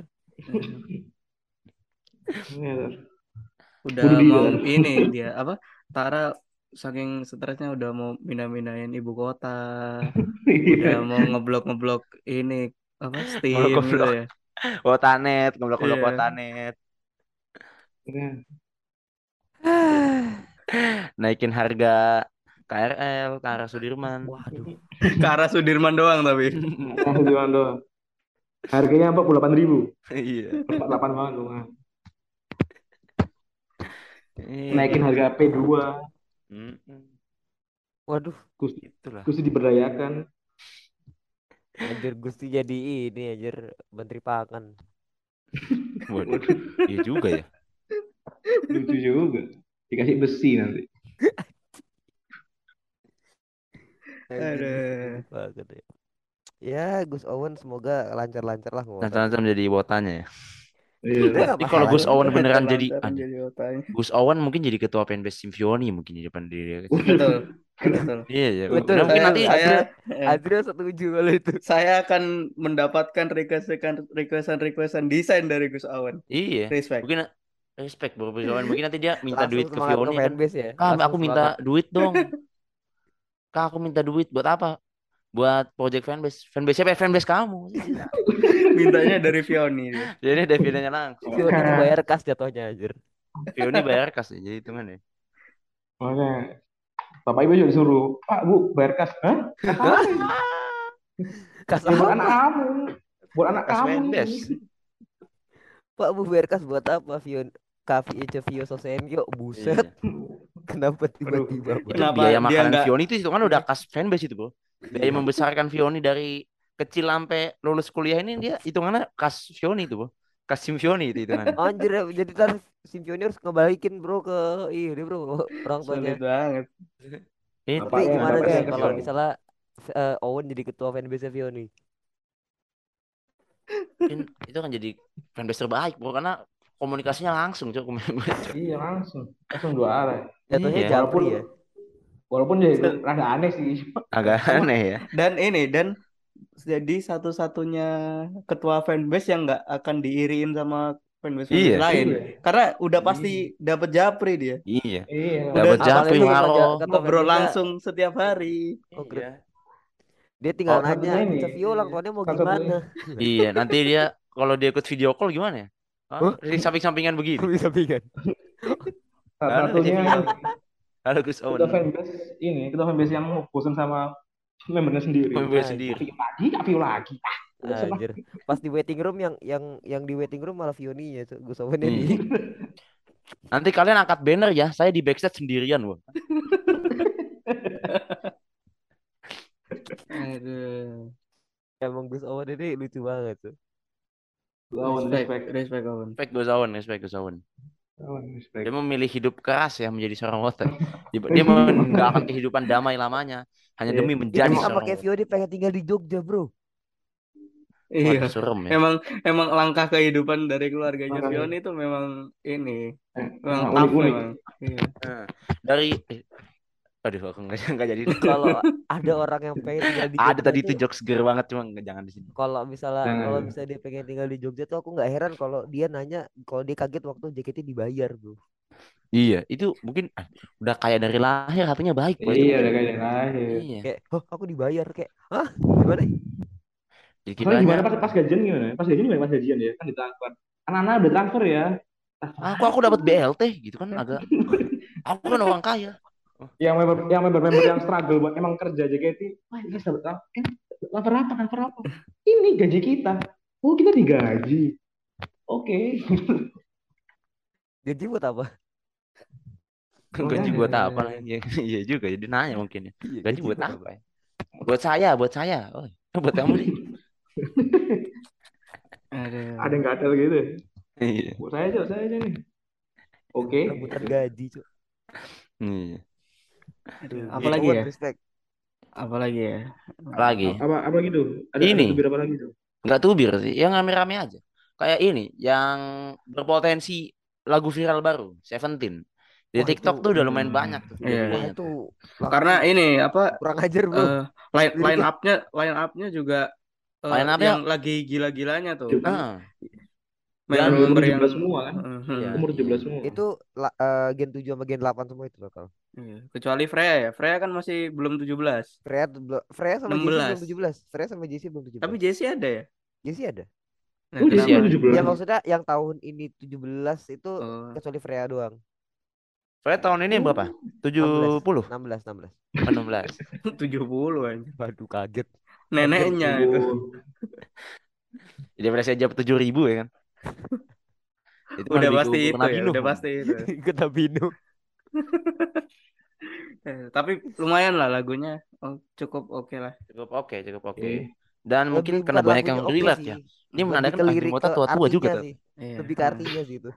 Speaker 3: Iya.
Speaker 4: Udah
Speaker 3: Bunuh diri,
Speaker 4: mau
Speaker 3: Tar.
Speaker 4: ini dia apa? Tara saking stresnya udah mau pindah-pindahin ibu kota,
Speaker 3: Iya.
Speaker 4: udah mau ngeblok-ngeblok ini apa Steam gitu
Speaker 2: Ngeblok.
Speaker 4: ya.
Speaker 2: Wotanet, ngeblok-ngeblok
Speaker 4: Iya.
Speaker 2: Wotanet.
Speaker 3: Iya.
Speaker 2: Naikin harga KRL, ke arah Sudirman.
Speaker 1: waduh
Speaker 4: Ke arah Sudirman doang tapi.
Speaker 3: Jualan doang. Harganya empat puluh delapan ribu,
Speaker 2: Iya.
Speaker 3: empat delapan banget. Nah.
Speaker 2: Iya.
Speaker 3: Naikin harga P2,
Speaker 2: Mm-mm.
Speaker 1: waduh
Speaker 3: Gusti,
Speaker 2: Itulah.
Speaker 3: Gusti diberdayakan.
Speaker 1: anjir gusti jadi ini anjir menteri pangan
Speaker 2: Waduh. Iya juga ya.
Speaker 3: Lucu juga. Dikasih besi nanti.
Speaker 4: Aduh.
Speaker 1: Ya. ya Gus Owen semoga lancar-lancar lah
Speaker 2: Lancar-lancar menjadi wotanya ya.
Speaker 3: Iya.
Speaker 2: Ini kalau Gus
Speaker 1: ya.
Speaker 2: Owen beneran jadi. Gus Owen mungkin jadi ketua fanbase Symphony mungkin di depan dia.
Speaker 4: Betul. Betul.
Speaker 2: Iya ya.
Speaker 1: Betul.
Speaker 2: Mungkin
Speaker 4: Saya,
Speaker 2: nanti
Speaker 4: saya, eh,
Speaker 1: Adria setuju kalau itu.
Speaker 4: saya akan mendapatkan requestan requestan requestan desain dari Gus Owen.
Speaker 2: iya.
Speaker 4: Respect.
Speaker 2: Mungkin respect bro Owen. Mungkin nanti dia minta
Speaker 1: Langsung
Speaker 2: duit ke Fioni kan.
Speaker 1: ya.
Speaker 2: Kak,
Speaker 1: Langsung
Speaker 2: aku minta
Speaker 1: semangat.
Speaker 2: duit dong. Kak, aku minta duit buat apa? Buat project fanbase. Fanbase siapa? ya? Fanbase kamu.
Speaker 4: Mintanya dari Fioni. dia.
Speaker 2: Jadi Davidnya langsung.
Speaker 1: Fioni bayar kas jatuhnya anjir.
Speaker 2: Fioni bayar kas ya, jadi hitungan ya.
Speaker 3: Makanya Bapak Ibu juga disuruh, Pak Bu bayar kas. Hah? Kas apa Ya, buat
Speaker 1: apa?
Speaker 3: anak kamu. Buat anak
Speaker 2: Kas
Speaker 3: kamu.
Speaker 2: fanbase.
Speaker 1: Pak Bu bayar kas buat apa? Fion Kavi Vio Sosenyo buset
Speaker 2: Iya.
Speaker 1: kenapa tiba-tiba
Speaker 2: Itu?
Speaker 4: Kenapa
Speaker 2: biaya
Speaker 4: dia
Speaker 2: makanan
Speaker 4: nggak-
Speaker 2: Fioni itu kan udah kas fanbase itu, Bro. Biaya membesarkan Fioni dari kecil sampai lulus kuliah ini dia hitungannya kas Fioni itu, Bro. Kas Sim Fioni itu hitungannya.
Speaker 1: Anjir ya, jadi ntar Simpioni harus ngebalikin bro ke ini bro orang tuanya.
Speaker 4: Sulit banget.
Speaker 2: Itu
Speaker 3: Apa
Speaker 1: Tapi
Speaker 3: ya,
Speaker 1: gimana sih kalau misalnya eh, Owen jadi ketua fanbase Fioni?
Speaker 2: mungkin itu kan jadi fanbase terbaik, Bro, karena komunikasinya langsung, Cok.
Speaker 3: Iya langsung. Langsung dua arah.
Speaker 1: Jatuhnya
Speaker 2: Iya.
Speaker 1: Japri ya.
Speaker 3: Walaupun itu rada aneh sih.
Speaker 2: Agak aneh ya.
Speaker 4: Dan ini dan jadi satu-satunya ketua fanbase yang nggak akan diiriin sama fanbase
Speaker 2: Iya.
Speaker 4: lain.
Speaker 3: Iya.
Speaker 4: Karena udah pasti dapat japri dia.
Speaker 2: Iya.
Speaker 3: Iya.
Speaker 2: Dapat Japri,
Speaker 1: ketua
Speaker 4: Ngobrol langsung setiap hari.
Speaker 1: konkret. Dia tinggal
Speaker 3: Oh,
Speaker 1: nanya,
Speaker 3: ini.
Speaker 1: Sevio ulang tahunnya mau gimana?
Speaker 2: Iya, nanti dia kalau dia ikut video call gimana ya? Di samping-sampingan begini.
Speaker 3: Salah
Speaker 2: Halo,
Speaker 3: satunya
Speaker 2: Halo Gus
Speaker 3: kita
Speaker 2: Owen.
Speaker 3: fanbase ini, kita fanbase yang bosan sama membernya sendiri.
Speaker 2: Fanbase
Speaker 1: Ah,
Speaker 2: sendiri.
Speaker 3: View lagi, view lagi. Ah, senang.
Speaker 1: Anjir. Pas di waiting room yang yang yang di waiting room malah Fioni ya, Gus Owen
Speaker 2: Hmm.
Speaker 1: di
Speaker 2: Nanti kalian angkat banner ya, saya di backstage sendirian, Bro.
Speaker 4: Aduh.
Speaker 1: emang Gus Owen ini lucu banget tuh.
Speaker 3: Lawan
Speaker 4: Respect,
Speaker 3: respect.
Speaker 4: Owen.
Speaker 2: Respect Owen, respect. Dia memilih hidup keras ya menjadi seorang voter. Dia dia meninggalkan kehidupan damai lamanya hanya
Speaker 3: Iya.
Speaker 2: demi menjadi
Speaker 1: sama
Speaker 2: seorang voter.
Speaker 1: Fioni pengen tinggal di Jogja, Bro.
Speaker 4: Iya.
Speaker 2: Waduh, serem ya.
Speaker 4: Emang emang langkah kehidupan dari keluarganya
Speaker 3: Makanya.
Speaker 4: Itu memang ini,
Speaker 3: Eh,
Speaker 4: memang
Speaker 3: nah,
Speaker 4: tough
Speaker 3: unik-unik.
Speaker 4: memang. Iya.
Speaker 2: Nah, dari eh, aduh aku nggak nggak jadi.
Speaker 1: Kalau ada orang yang pengen tinggal di
Speaker 2: Ada
Speaker 1: Jogja
Speaker 2: tadi itu
Speaker 1: tuh,
Speaker 2: jokes seger banget cuma nggak- jangan di sini.
Speaker 1: kalau misalnya
Speaker 3: Jangan.
Speaker 1: kalau misalnya dia pengen tinggal di Jogja tuh aku nggak heran kalau dia nanya kalau dia kaget waktu JKT dibayar, Bro.
Speaker 2: Iya, itu mungkin ah, udah kaya dari lahir hatinya baik,
Speaker 3: Iya, udah kayak lahir.
Speaker 2: Iya.
Speaker 1: Kayak, "Oh, aku dibayar." Kayak, "Hah? Gimana?"
Speaker 2: Jadi
Speaker 3: Soalnya gimana
Speaker 2: kiranya,
Speaker 3: pas, pas gajian gimana? Pas gajian gimana? Pas gajian ya kan ditransfer. Anak-anak udah transfer ya.
Speaker 2: aku aku dapat BLT gitu kan agak. Aku kan orang kaya.
Speaker 3: Yang member yang member-member yang struggle buat emang kerja JKT, wah ini dapat apa? Eh, transfer apa? Transfer apa? Ini gaji kita. Oh kita digaji. Oke.
Speaker 1: Gaji buat apa?
Speaker 2: Gaji
Speaker 3: Makanya.
Speaker 2: buat apa? Iya, iya juga. Jadi nanya mungkin ya.
Speaker 1: Iya,
Speaker 2: Gaji buat apa? ya? Buat saya, buat saya. Oh, buat kamu sih.
Speaker 4: Aduh.
Speaker 3: Ada yang gatel gitu.
Speaker 2: Iya.
Speaker 3: Buat saya aja, saya aja nih. Oke.
Speaker 1: Rebutan gaji, Cuk.
Speaker 2: Iya.
Speaker 4: Aduh.
Speaker 1: Iya,
Speaker 4: Apalagi
Speaker 1: Owen,
Speaker 4: ya?
Speaker 1: respect.
Speaker 4: Apalagi ya?
Speaker 2: Lagi.
Speaker 3: Apa apa gitu? Ada
Speaker 2: Ini.
Speaker 3: ada tubir apa lagi tuh?
Speaker 2: Nggak tubir sih. Yang rame-rame aja. Kayak ini. Yang berpotensi lagu viral baru. Seventeen. Di
Speaker 1: Wah,
Speaker 2: TikTok
Speaker 1: itu-
Speaker 2: tuh udah lumayan
Speaker 3: Hmm.
Speaker 2: banyak tuh.
Speaker 4: Iya.
Speaker 1: Wah,
Speaker 2: videonya tuh.
Speaker 1: itu
Speaker 4: Karena ini apa
Speaker 1: kurang ajar, Bro.
Speaker 4: eh line line up-nya line up-nya juga eh,
Speaker 2: Line up-nya-
Speaker 4: yang lagi gila-gilanya tuh.
Speaker 2: Ah,
Speaker 3: Yang
Speaker 4: Member
Speaker 3: umur
Speaker 4: yang
Speaker 3: 17 semua kan?
Speaker 4: Mhm.
Speaker 2: Iya.
Speaker 3: Umur 17 semua.
Speaker 1: itu eh, gen 7 sama gen 8 semua itu bakal.
Speaker 4: Iya. Kecuali Freya ya. Freya kan masih belum 17.
Speaker 1: Freya Freya sama Jesse
Speaker 4: 16.
Speaker 1: belum 17. Freya sama Jesse belum 17.
Speaker 4: Tapi Jessie ada ya?
Speaker 1: Jesse ada.
Speaker 4: Nah,
Speaker 3: Oh, 17.
Speaker 1: Ya maksudnya yang tahun ini 17 itu
Speaker 4: Oh.
Speaker 1: kecuali Freya doang.
Speaker 2: Freya tahun ini berapa? 70?
Speaker 1: 16 16.
Speaker 2: 16.
Speaker 4: 70 aja.
Speaker 1: Waduh kaget.
Speaker 4: Neneknya itu.
Speaker 2: Jadi Freya jawab 7 ribu ya kan? Itu mah
Speaker 4: Udah pasti itu ya, udah pasti itu.
Speaker 1: Ikut Abinu.
Speaker 4: Eh, tapi lumayan lah lagunya. Oh, cukup oke lah.
Speaker 2: Cukup oke, cukup oke.
Speaker 3: Oke.
Speaker 2: Dan mungkin
Speaker 1: Lebih
Speaker 2: karena
Speaker 1: bukan
Speaker 2: banyak yang
Speaker 1: oke
Speaker 2: relate ya. Ini
Speaker 1: Lebih
Speaker 2: menandakan
Speaker 1: lirik
Speaker 2: Jimota
Speaker 1: ke
Speaker 2: tua-tua juga tuh.
Speaker 1: sih.
Speaker 4: Iya.
Speaker 1: Lebih ke artinya sih itu.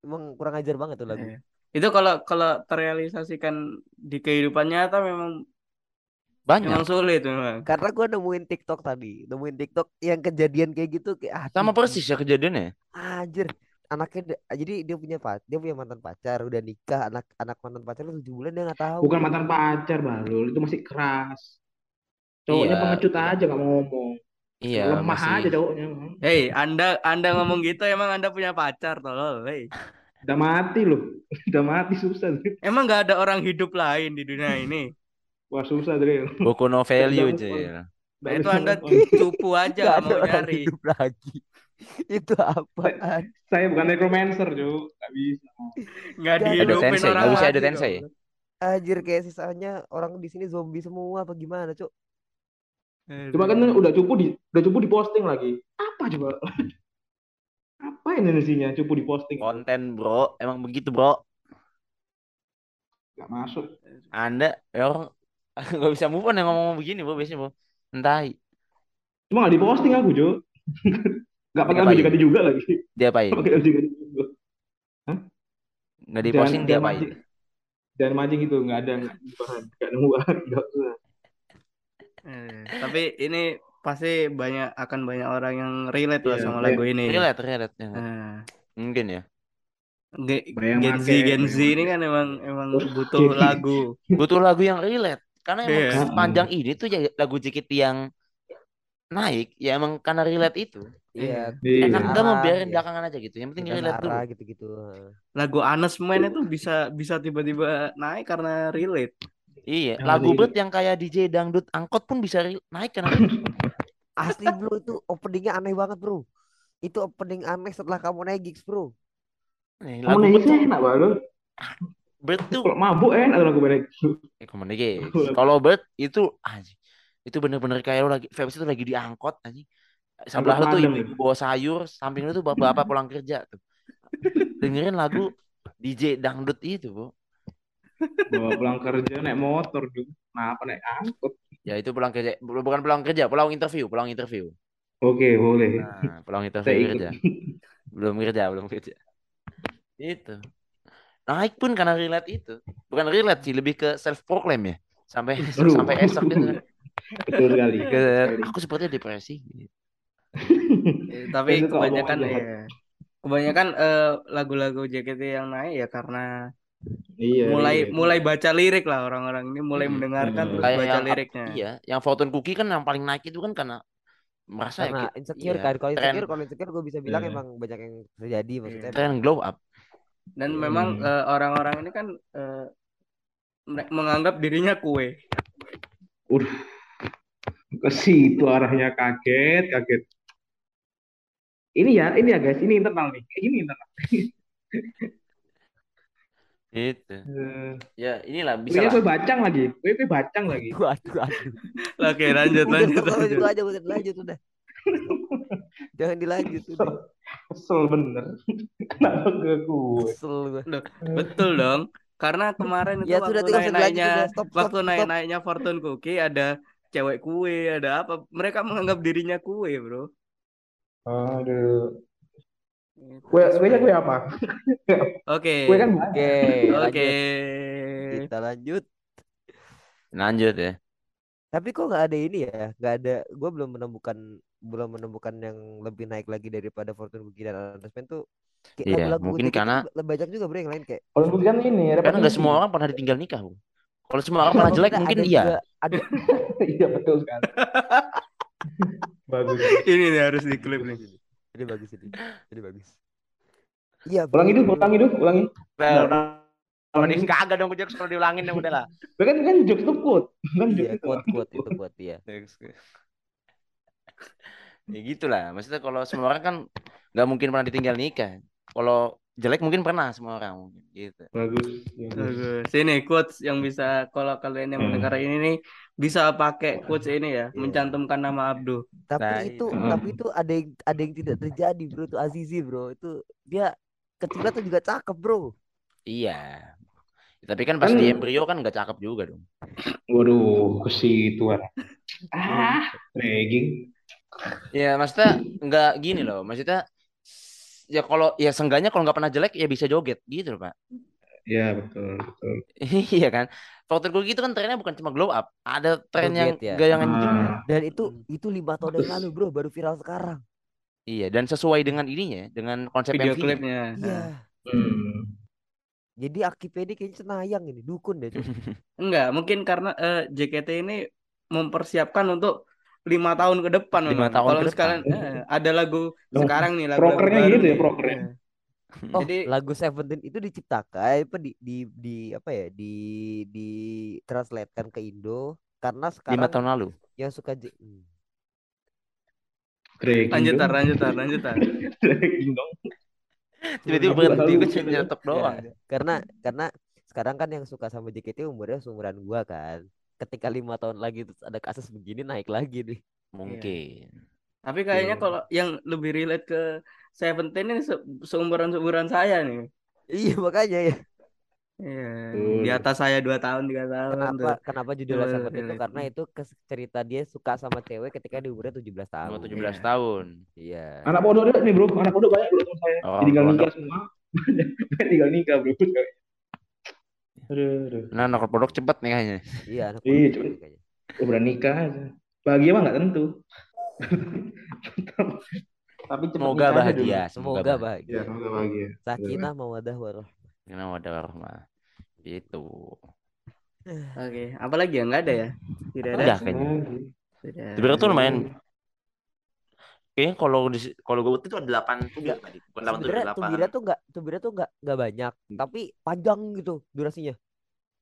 Speaker 1: Emang kurang ajar banget tuh lagu.
Speaker 4: Iya. Itu kalau kalau terrealisasikan di kehidupan nyata memang
Speaker 2: Banyak.
Speaker 4: memang sulit memang.
Speaker 1: Karena gua nemuin TikTok tadi, nemuin TikTok yang kejadian kayak gitu kayak ah,
Speaker 2: Sama persis ya kejadiannya.
Speaker 1: Anjir, anaknya da- jadi dia punya pacar dia punya mantan pacar udah nikah anak anak mantan pacarnya tujuh bulan dia nggak tahu
Speaker 3: Bukan mantan pacar, Balul. Itu masih keras. Cowoknya
Speaker 2: Iya,
Speaker 3: pengecut
Speaker 2: iya.
Speaker 3: aja nggak mau ngomong.
Speaker 2: Iya,
Speaker 3: Lemah
Speaker 2: masih
Speaker 3: aja cowoknya.
Speaker 4: Hei, Anda Anda ngomong gitu emang Anda punya pacar tolol. Hei.
Speaker 3: Udah mati loh. Udah mati susah.
Speaker 4: Emang nggak ada orang hidup lain di dunia ini?
Speaker 3: Wah susah, Dre.
Speaker 2: buku no value,
Speaker 3: Nggak-
Speaker 2: Cil.
Speaker 3: Nggak
Speaker 4: Itu Anda cupu aja
Speaker 1: ada
Speaker 4: mau nyari.
Speaker 1: hidup lagi itu apaan
Speaker 3: Saya bukan necromancer, Jo. Nggak bisa.
Speaker 1: Ada.
Speaker 2: Edo
Speaker 4: dihidupin orang
Speaker 2: nggak bisa
Speaker 4: mati
Speaker 2: Edo Tensei.
Speaker 1: anjir kayak sisanya orang di sini zombie semua apa gimana cuk
Speaker 3: Cuma kan udah cupu di udah cupu di posting lagi. Apa coba? Apa Indonesianya cupu di posting?
Speaker 2: Konten, Bro. Emang begitu, Bro.
Speaker 3: Gak masuk.
Speaker 2: Anda ya orang nggak bisa move on yang ngomong begini, Bro, biasanya, Bro. Entah
Speaker 3: Cuma gak di posting aku, Jo. Gak pakai ganti juga lagi.
Speaker 2: dia apain.
Speaker 3: Gak pakai juga.
Speaker 2: Nggak di posting dia apain.
Speaker 3: mancing, jangan mancing itu nggak ada nggak nemu.
Speaker 4: Eh, tapi ini pasti banyak akan banyak orang yang relate lah
Speaker 3: Iya,
Speaker 4: sama lagu ini.
Speaker 2: Relate, relate. ya.
Speaker 4: Nah,
Speaker 2: Mungkin ya.
Speaker 4: Gen Z Gen Z ini kan emang emang butuh lagu.
Speaker 2: Butuh lagu yang relate. Karena emang
Speaker 4: Iya.
Speaker 2: sepanjang ini tuh ya lagu JKT yang naik ya emang karena relate itu.
Speaker 1: iya
Speaker 3: Iya.
Speaker 2: Enak enggak mau biarin
Speaker 1: ya.
Speaker 2: belakangan aja gitu. Yang penting
Speaker 1: Kita
Speaker 2: relate dulu.
Speaker 1: gitu-gitu
Speaker 4: Lagu Honest Man itu bisa bisa tiba-tiba naik karena relate.
Speaker 2: Iya,
Speaker 3: Yang
Speaker 2: lagu beat yang kayak DJ dangdut angkot pun bisa naik karena
Speaker 1: asli bro itu openingnya aneh banget bro itu opening aneh setelah kamu naik gigs bro
Speaker 2: Nih,
Speaker 3: Kamu
Speaker 2: lagu beat
Speaker 3: naiknya
Speaker 2: tuh
Speaker 3: enak banget.
Speaker 2: Bird tuh
Speaker 3: Kalau mabuk enak lagu
Speaker 2: eh, Come on, Dege. Kalau Bird itu anjing. Itu bener-bener kayak lo lagi Febs itu lagi diangkot anjing. Sebelah lu tuh
Speaker 3: madem
Speaker 2: ibu-ibu bawa sayur, samping lu tuh bapak-bapak pulang kerja tuh. Dengerin lagu DJ dangdut itu, Bu.
Speaker 3: Bawa pulang kerja naik motor juga. Kenapa naik angkot?
Speaker 2: Ya itu pulang kerja, bu- bukan pulang kerja, pulang interview, pulang interview.
Speaker 3: Oke boleh.
Speaker 2: Nah, pulang interview kerja. Belum kerja, belum kerja. Itu. Naik pun karena relate itu. Bukan relate sih, lebih ke self proclaim ya. Sampai
Speaker 3: Aduh.
Speaker 2: sampai esok gitu.
Speaker 3: Betul sekali.
Speaker 2: Ke, aku sepertinya depresi.
Speaker 4: Eh, tapi kebanyakan ya kebanyakan eh, lagu-lagu JKT yang naik ya karena
Speaker 3: Iya.
Speaker 4: mulai
Speaker 3: iya.
Speaker 4: mulai baca lirik lah orang-orang ini mulai
Speaker 2: Hmm.
Speaker 4: mendengarkan
Speaker 3: Hmm.
Speaker 4: terus
Speaker 2: Kayak
Speaker 4: baca
Speaker 2: yang
Speaker 4: liriknya.
Speaker 2: iya, yang Fortune Cookie kan yang paling naik itu kan karena merasa ya
Speaker 1: karena
Speaker 2: ki-
Speaker 1: insecure
Speaker 2: iya,
Speaker 1: kan kalau insecure kalau insecure gue bisa bilang
Speaker 3: Iya.
Speaker 1: emang banyak yang terjadi maksudnya
Speaker 2: tren glow up.
Speaker 4: Dan
Speaker 1: Hmm.
Speaker 4: memang eh, orang-orang ini kan mere- menganggap dirinya kue.
Speaker 3: Udah. Ke situ arahnya kaget, kaget. Ini ya, ini ya guys, ini internal nih. Ini internal.
Speaker 2: Gitu.
Speaker 3: Eh,
Speaker 2: Ya, inilah bisa
Speaker 3: Kue
Speaker 2: lah.
Speaker 3: kue bacang lagi. Kue kue bacang lagi.
Speaker 1: aduh aduh aduh
Speaker 4: Oke, lanjut lanjut lanjut.
Speaker 1: aja udah lanjut udah jangan dilanjut udah
Speaker 3: Kesel bener. Kenapa ke kue?
Speaker 1: kesel gue
Speaker 4: Loh, betul dong. Karena kemarin itu
Speaker 1: ya sudah
Speaker 4: waktu naik-naiknya
Speaker 1: udah stop stop
Speaker 4: waktu
Speaker 1: stop
Speaker 4: naik-naiknya Fortune Cookie ada cewek kue, ada apa? Mereka menganggap dirinya kue, Bro.
Speaker 3: Aduh.
Speaker 4: Gitu.
Speaker 3: Kue kuenya kue apa?
Speaker 4: Oke.
Speaker 3: Kue kan
Speaker 1: oke
Speaker 4: Oke.
Speaker 1: kita lanjut
Speaker 2: Lanjut ya.
Speaker 1: tapi kok nggak ada ini ya nggak ada gue belum menemukan belum menemukan yang lebih naik lagi daripada Fortune Cookie dan Underspend tuh kayak
Speaker 2: Iya,
Speaker 1: lagu-lagu
Speaker 2: mungkin
Speaker 1: tuh
Speaker 2: karena-
Speaker 1: lebih banyak juga bro yang lain kayak
Speaker 3: Kalau kan ini
Speaker 2: Karena nggak semua orang pernah ditinggal nikah, Bu. Kalau semua orang pernah
Speaker 1: Nggak,
Speaker 2: jelek mungkin
Speaker 1: ada
Speaker 2: iya.
Speaker 1: juga- ada
Speaker 3: Iya betul sekali. Bagus.
Speaker 4: Ini nih harus diklip nih.
Speaker 1: ini bagus ini ini bagus iya
Speaker 3: Ulangi dulu, ulangi dulu, ulangi.
Speaker 2: Kalau di kagak dong jokes kalau diulangin ya udah lah.
Speaker 3: Kan kan jokes itu quote. Kan jokes
Speaker 1: iya
Speaker 3: itu.
Speaker 1: quote quote itu quote ya
Speaker 2: ya gitulah. Maksudnya kalau semua orang kan nggak mungkin pernah ditinggal nikah. Kalau jelek mungkin pernah semua orang mungkin gitu.
Speaker 3: Bagus. bagus.
Speaker 4: Bagus. Sini quotes yang bisa kalau kalian yang
Speaker 3: Hmm.
Speaker 4: mendengar ini nih bisa pakai quotes ini ya,
Speaker 1: Iya.
Speaker 4: mencantumkan nama Abdu.
Speaker 1: tapi
Speaker 2: Nah,
Speaker 1: itu
Speaker 3: itu.
Speaker 1: tapi itu ada yang ada yang tidak terjadi bro itu Azizi bro itu dia kecilnya tuh juga cakep bro
Speaker 2: Iya. Tapi kan pas
Speaker 3: Kan-
Speaker 2: di embrio kan nggak cakep juga dong.
Speaker 3: Waduh, ke situ ah. Ah, ragging.
Speaker 2: Ya maksudnya nggak gini loh. Maksudnya ya kalau ya seenggaknya kalau nggak pernah jelek ya bisa joget gitu loh pak.
Speaker 3: Ya betul, betul.
Speaker 2: iya kan. Faktor gue gitu kan trennya bukan cuma glow up. Ada tren yang
Speaker 1: ya.
Speaker 2: gaya yang
Speaker 3: Ah.
Speaker 1: dan itu itu lima tahun yang lalu bro baru viral sekarang
Speaker 2: Iya, dan sesuai dengan ininya, dengan konsep
Speaker 4: Video
Speaker 2: MV.
Speaker 4: klipnya.
Speaker 1: Iya.
Speaker 3: Hmm.
Speaker 1: Jadi Akip ini kayaknya senayang ini dukun deh.
Speaker 4: Enggak, mungkin karena eh, JKT ini mempersiapkan untuk lima tahun ke depan
Speaker 2: Lima
Speaker 4: memang.
Speaker 2: tahun
Speaker 4: Kalau sekalian eh, ada lagu
Speaker 3: Loh,
Speaker 4: sekarang nih lagu
Speaker 3: prokernya gitu ya, prokernya.
Speaker 4: Eh,
Speaker 1: Oh,
Speaker 4: Jadi
Speaker 1: lagu Seventeen itu diciptakan apa di di di apa ya di di translatekan ke Indo karena
Speaker 2: Lima
Speaker 1: sekarang
Speaker 2: tahun lalu.
Speaker 1: yang suka J- Hmm.
Speaker 3: Breaking
Speaker 4: lanjut tar, lanjut tar, lanjut tar.
Speaker 2: Tiba-tiba
Speaker 3: Aku
Speaker 2: berhenti, gue cuma nyetok doang.
Speaker 1: Ya, karena karena sekarang kan yang suka sama JKT umurnya seumuran gua kan. Ketika lima tahun lagi terus ada kasus begini naik lagi nih.
Speaker 2: Mungkin.
Speaker 4: Tapi kayaknya
Speaker 3: Tuh.
Speaker 4: kalau yang lebih relate ke Seventeen ini se seumuran seumuran saya nih.
Speaker 1: Iya makanya ya.
Speaker 4: Iya,
Speaker 3: Betul.
Speaker 4: di atas saya dua tahun tiga tahun
Speaker 1: Kenapa
Speaker 4: tuh.
Speaker 1: kenapa judulnya Seventeen itu
Speaker 4: relate.
Speaker 1: karena itu cerita dia suka sama cewek ketika di umurnya 17 tahun.
Speaker 2: Umur 17
Speaker 4: Iya.
Speaker 2: tahun.
Speaker 1: Iya.
Speaker 3: Anak pondok nih bro, anak pondok banyak bro saya.
Speaker 2: Oh,
Speaker 3: Tinggal nikah semua. Banyak tinggal nikah bro. Aduh, aduh.
Speaker 2: Nah, anak pondok cepet nih kayaknya.
Speaker 1: Iya, anak
Speaker 3: Iya, cuman-
Speaker 1: kayaknya.
Speaker 3: Udah nikah aja. Bahagia mah nggak tentu. Tapi cepet
Speaker 2: Semoga bahagia.
Speaker 3: dulu.
Speaker 2: Semoga
Speaker 1: Semoga
Speaker 2: bahagia.
Speaker 3: Ya,
Speaker 1: bahagia.
Speaker 3: semoga bahagia.
Speaker 1: Sakinah mawadah warahmah.
Speaker 2: Kenapa ada warahmah. Gitu.
Speaker 4: Oke, apa lagi ya? Nggak ada ya? Tidak ada.
Speaker 2: Udah kayaknya.
Speaker 4: Tidak.
Speaker 2: Sebenarnya tuh lumayan. Kayaknya kalau di kalau gue itu ada 8 tuh
Speaker 1: Enggak.
Speaker 2: tadi. Bukan 8 tuh
Speaker 1: Sebenarnya
Speaker 2: 8.
Speaker 1: Tumbira tuh enggak Tumbira tuh enggak enggak banyak, tapi panjang gitu durasinya.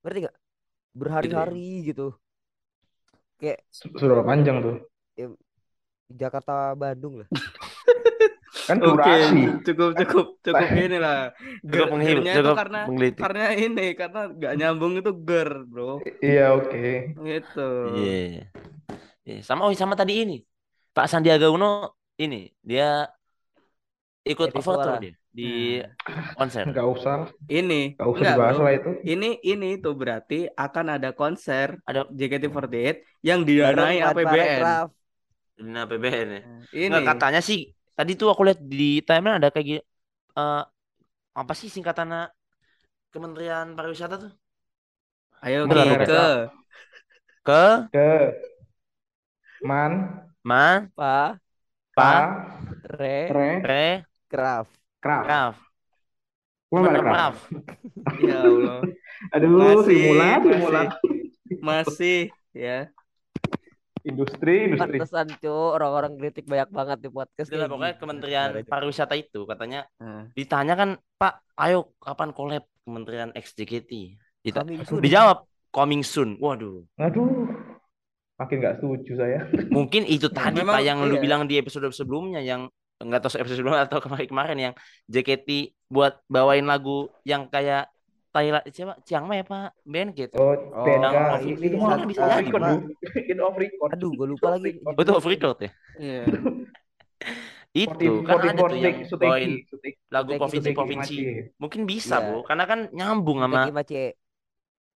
Speaker 1: Ngerti enggak? Berhari-hari gitu. Kayak
Speaker 3: Sudah panjang tuh.
Speaker 1: Jakarta Bandung lah.
Speaker 3: Kan
Speaker 4: Oke,
Speaker 3: durasi.
Speaker 4: cukup cukup cukup inilah.
Speaker 2: Cukup menghibur, cukup
Speaker 4: karena
Speaker 2: menggelitik.
Speaker 4: karena ini karena nggak nyambung itu ger, bro.
Speaker 3: Iya, oke.
Speaker 4: Gitu.
Speaker 2: Iya. Iya, sama oh sama tadi ini. Pak Sandiaga Uno ini dia ikut
Speaker 1: Jadi
Speaker 2: dia di konser.
Speaker 3: Nggak usah.
Speaker 4: Ini
Speaker 3: Nggak usah
Speaker 4: enggak,
Speaker 3: dibahas lah itu.
Speaker 4: Ini ini tuh berarti akan ada konser
Speaker 2: Ada
Speaker 4: JKT48 yang didanai
Speaker 1: Van
Speaker 4: APBN.
Speaker 2: Ini APBN ya.
Speaker 4: Ini
Speaker 2: Nggak, katanya sih tadi tuh aku lihat di timeline ada kayak gini eh, apa sih singkatannya Kementerian Pariwisata tuh?
Speaker 4: ayo
Speaker 2: benar.
Speaker 4: ke
Speaker 2: Ke
Speaker 3: Ke Man,
Speaker 2: Ma
Speaker 1: Pa
Speaker 2: Pa
Speaker 1: Re
Speaker 3: Re,
Speaker 2: Re
Speaker 1: Kraf.
Speaker 3: Kraf.
Speaker 2: Kraf.
Speaker 3: Gimana
Speaker 2: Mana
Speaker 3: Kraf?
Speaker 2: Kraf?
Speaker 4: ya Allah.
Speaker 3: Aduh,
Speaker 4: Masih,
Speaker 3: simulat,
Speaker 4: masih.
Speaker 3: simulat.
Speaker 4: Masih ya.
Speaker 3: Industri, industri.
Speaker 1: Pantesan cuy orang-orang kritik banyak banget di podcast
Speaker 2: Itulah pokoknya. Kementerian. Pariwisata itu katanya
Speaker 4: Nah,
Speaker 2: ditanya kan Pak, ayo kapan collab Kementerian XJKT? Dita-
Speaker 1: Coming
Speaker 2: dijawab coming soon. Waduh,
Speaker 3: Aduh, makin nggak setuju saya.
Speaker 2: mungkin itu tadi
Speaker 4: memang
Speaker 2: Pak yang lu
Speaker 4: iya.
Speaker 2: bilang di episode sebelumnya yang nggak tahu episode sebelumnya atau kemarin-kemarin yang JKT buat bawain lagu yang kayak Thailand siapa Chiang Mai apa band gitu.
Speaker 3: Oh,
Speaker 1: Oh,
Speaker 3: BNK.
Speaker 2: ini
Speaker 3: itu mah
Speaker 2: bisa
Speaker 3: off
Speaker 2: jadi.
Speaker 3: Itu off record.
Speaker 1: Aduh, gue lupa lagi.
Speaker 2: Oh, itu off record ya?
Speaker 4: iya.
Speaker 2: Itu kan ada tuh yang bawain lagu provinsi-provinsi. Mungkin bisa,
Speaker 1: Iya.
Speaker 2: Bu. Karena kan nyambung sama.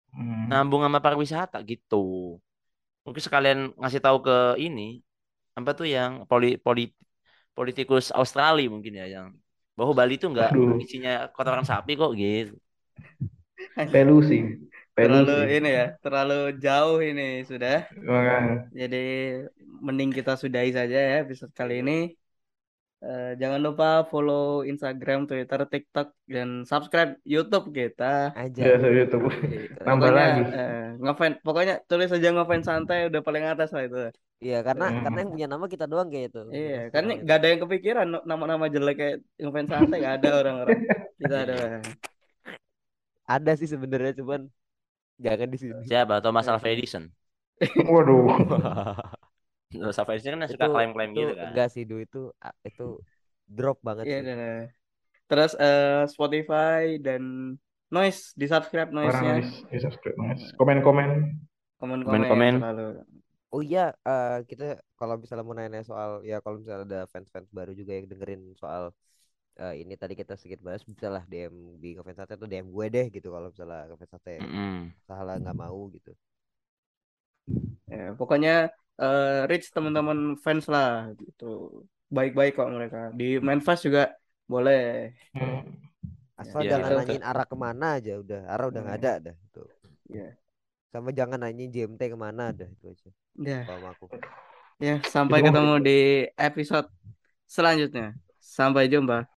Speaker 3: Hmm.
Speaker 2: nyambung sama pariwisata gitu. Mungkin sekalian ngasih tahu ke ini apa tuh yang poli, poli, politikus Australia mungkin ya yang bahwa Bali tuh nggak
Speaker 3: Aduh.
Speaker 2: isinya kotoran sapi kok gitu.
Speaker 3: Pelusi.
Speaker 4: Terlalu
Speaker 3: Pelusi.
Speaker 4: ini ya, terlalu jauh ini sudah.
Speaker 3: Makanya.
Speaker 4: Jadi mending kita sudahi saja ya episode kali ini. Eh, jangan lupa follow Instagram, Twitter, TikTok, dan subscribe YouTube kita.
Speaker 1: Aja.
Speaker 3: Ya, saya itu. Nambah
Speaker 4: Pokoknya,
Speaker 3: lagi.
Speaker 4: ngefans, pokoknya tulis aja ngefans santai udah paling atas lah itu.
Speaker 1: Iya, karena
Speaker 3: Hmm.
Speaker 1: karena yang punya nama kita doang kayak itu.
Speaker 4: Iya, kan nggak ada yang kepikiran nama-nama jelek kayak ngefans santai nggak ada orang-orang. Kita ada.
Speaker 1: Ada sih sebenarnya cuman jangan di sini.
Speaker 2: Siapa? Thomas Alva Edison.
Speaker 3: Waduh.
Speaker 2: Edison kan suka klaim-klaim
Speaker 1: itu
Speaker 2: gitu kan.
Speaker 1: enggak sih Du itu ah, itu drop banget
Speaker 4: Iya,
Speaker 1: sih.
Speaker 4: dan, eh, Terus eh, Spotify dan Noise di subscribe
Speaker 3: Orang
Speaker 4: Noise-nya.
Speaker 3: di subscribe mas. Komen-komen.
Speaker 4: Komen-komen selalu.
Speaker 1: Oh iya, eh, kita kalau misalnya mau nanya soal ya kalau misalnya ada fans-fans baru juga yang dengerin soal eh, ini tadi kita sedikit bahas bisa lah DM di ngefans sate atau DM gue deh gitu kalau misalnya ngefans sate
Speaker 2: Mm-mm.
Speaker 1: salah nggak mau gitu.
Speaker 4: Ya, pokoknya eh, reach teman-teman fans lah gitu. Baik-baik kok mereka. Di Manfast juga boleh.
Speaker 3: Hmm.
Speaker 1: Asal
Speaker 2: Iya,
Speaker 1: jangan
Speaker 4: gitu.
Speaker 1: nanyain arah ke mana aja udah, arah udah nggak
Speaker 4: Hmm.
Speaker 1: ada dah itu.
Speaker 4: Iya.
Speaker 1: Sama jangan nanyain JMT ke mana dah itu aja.
Speaker 4: Ya,
Speaker 1: sama aku.
Speaker 4: ya sampai ketemu di episode selanjutnya. Sampai jumpa.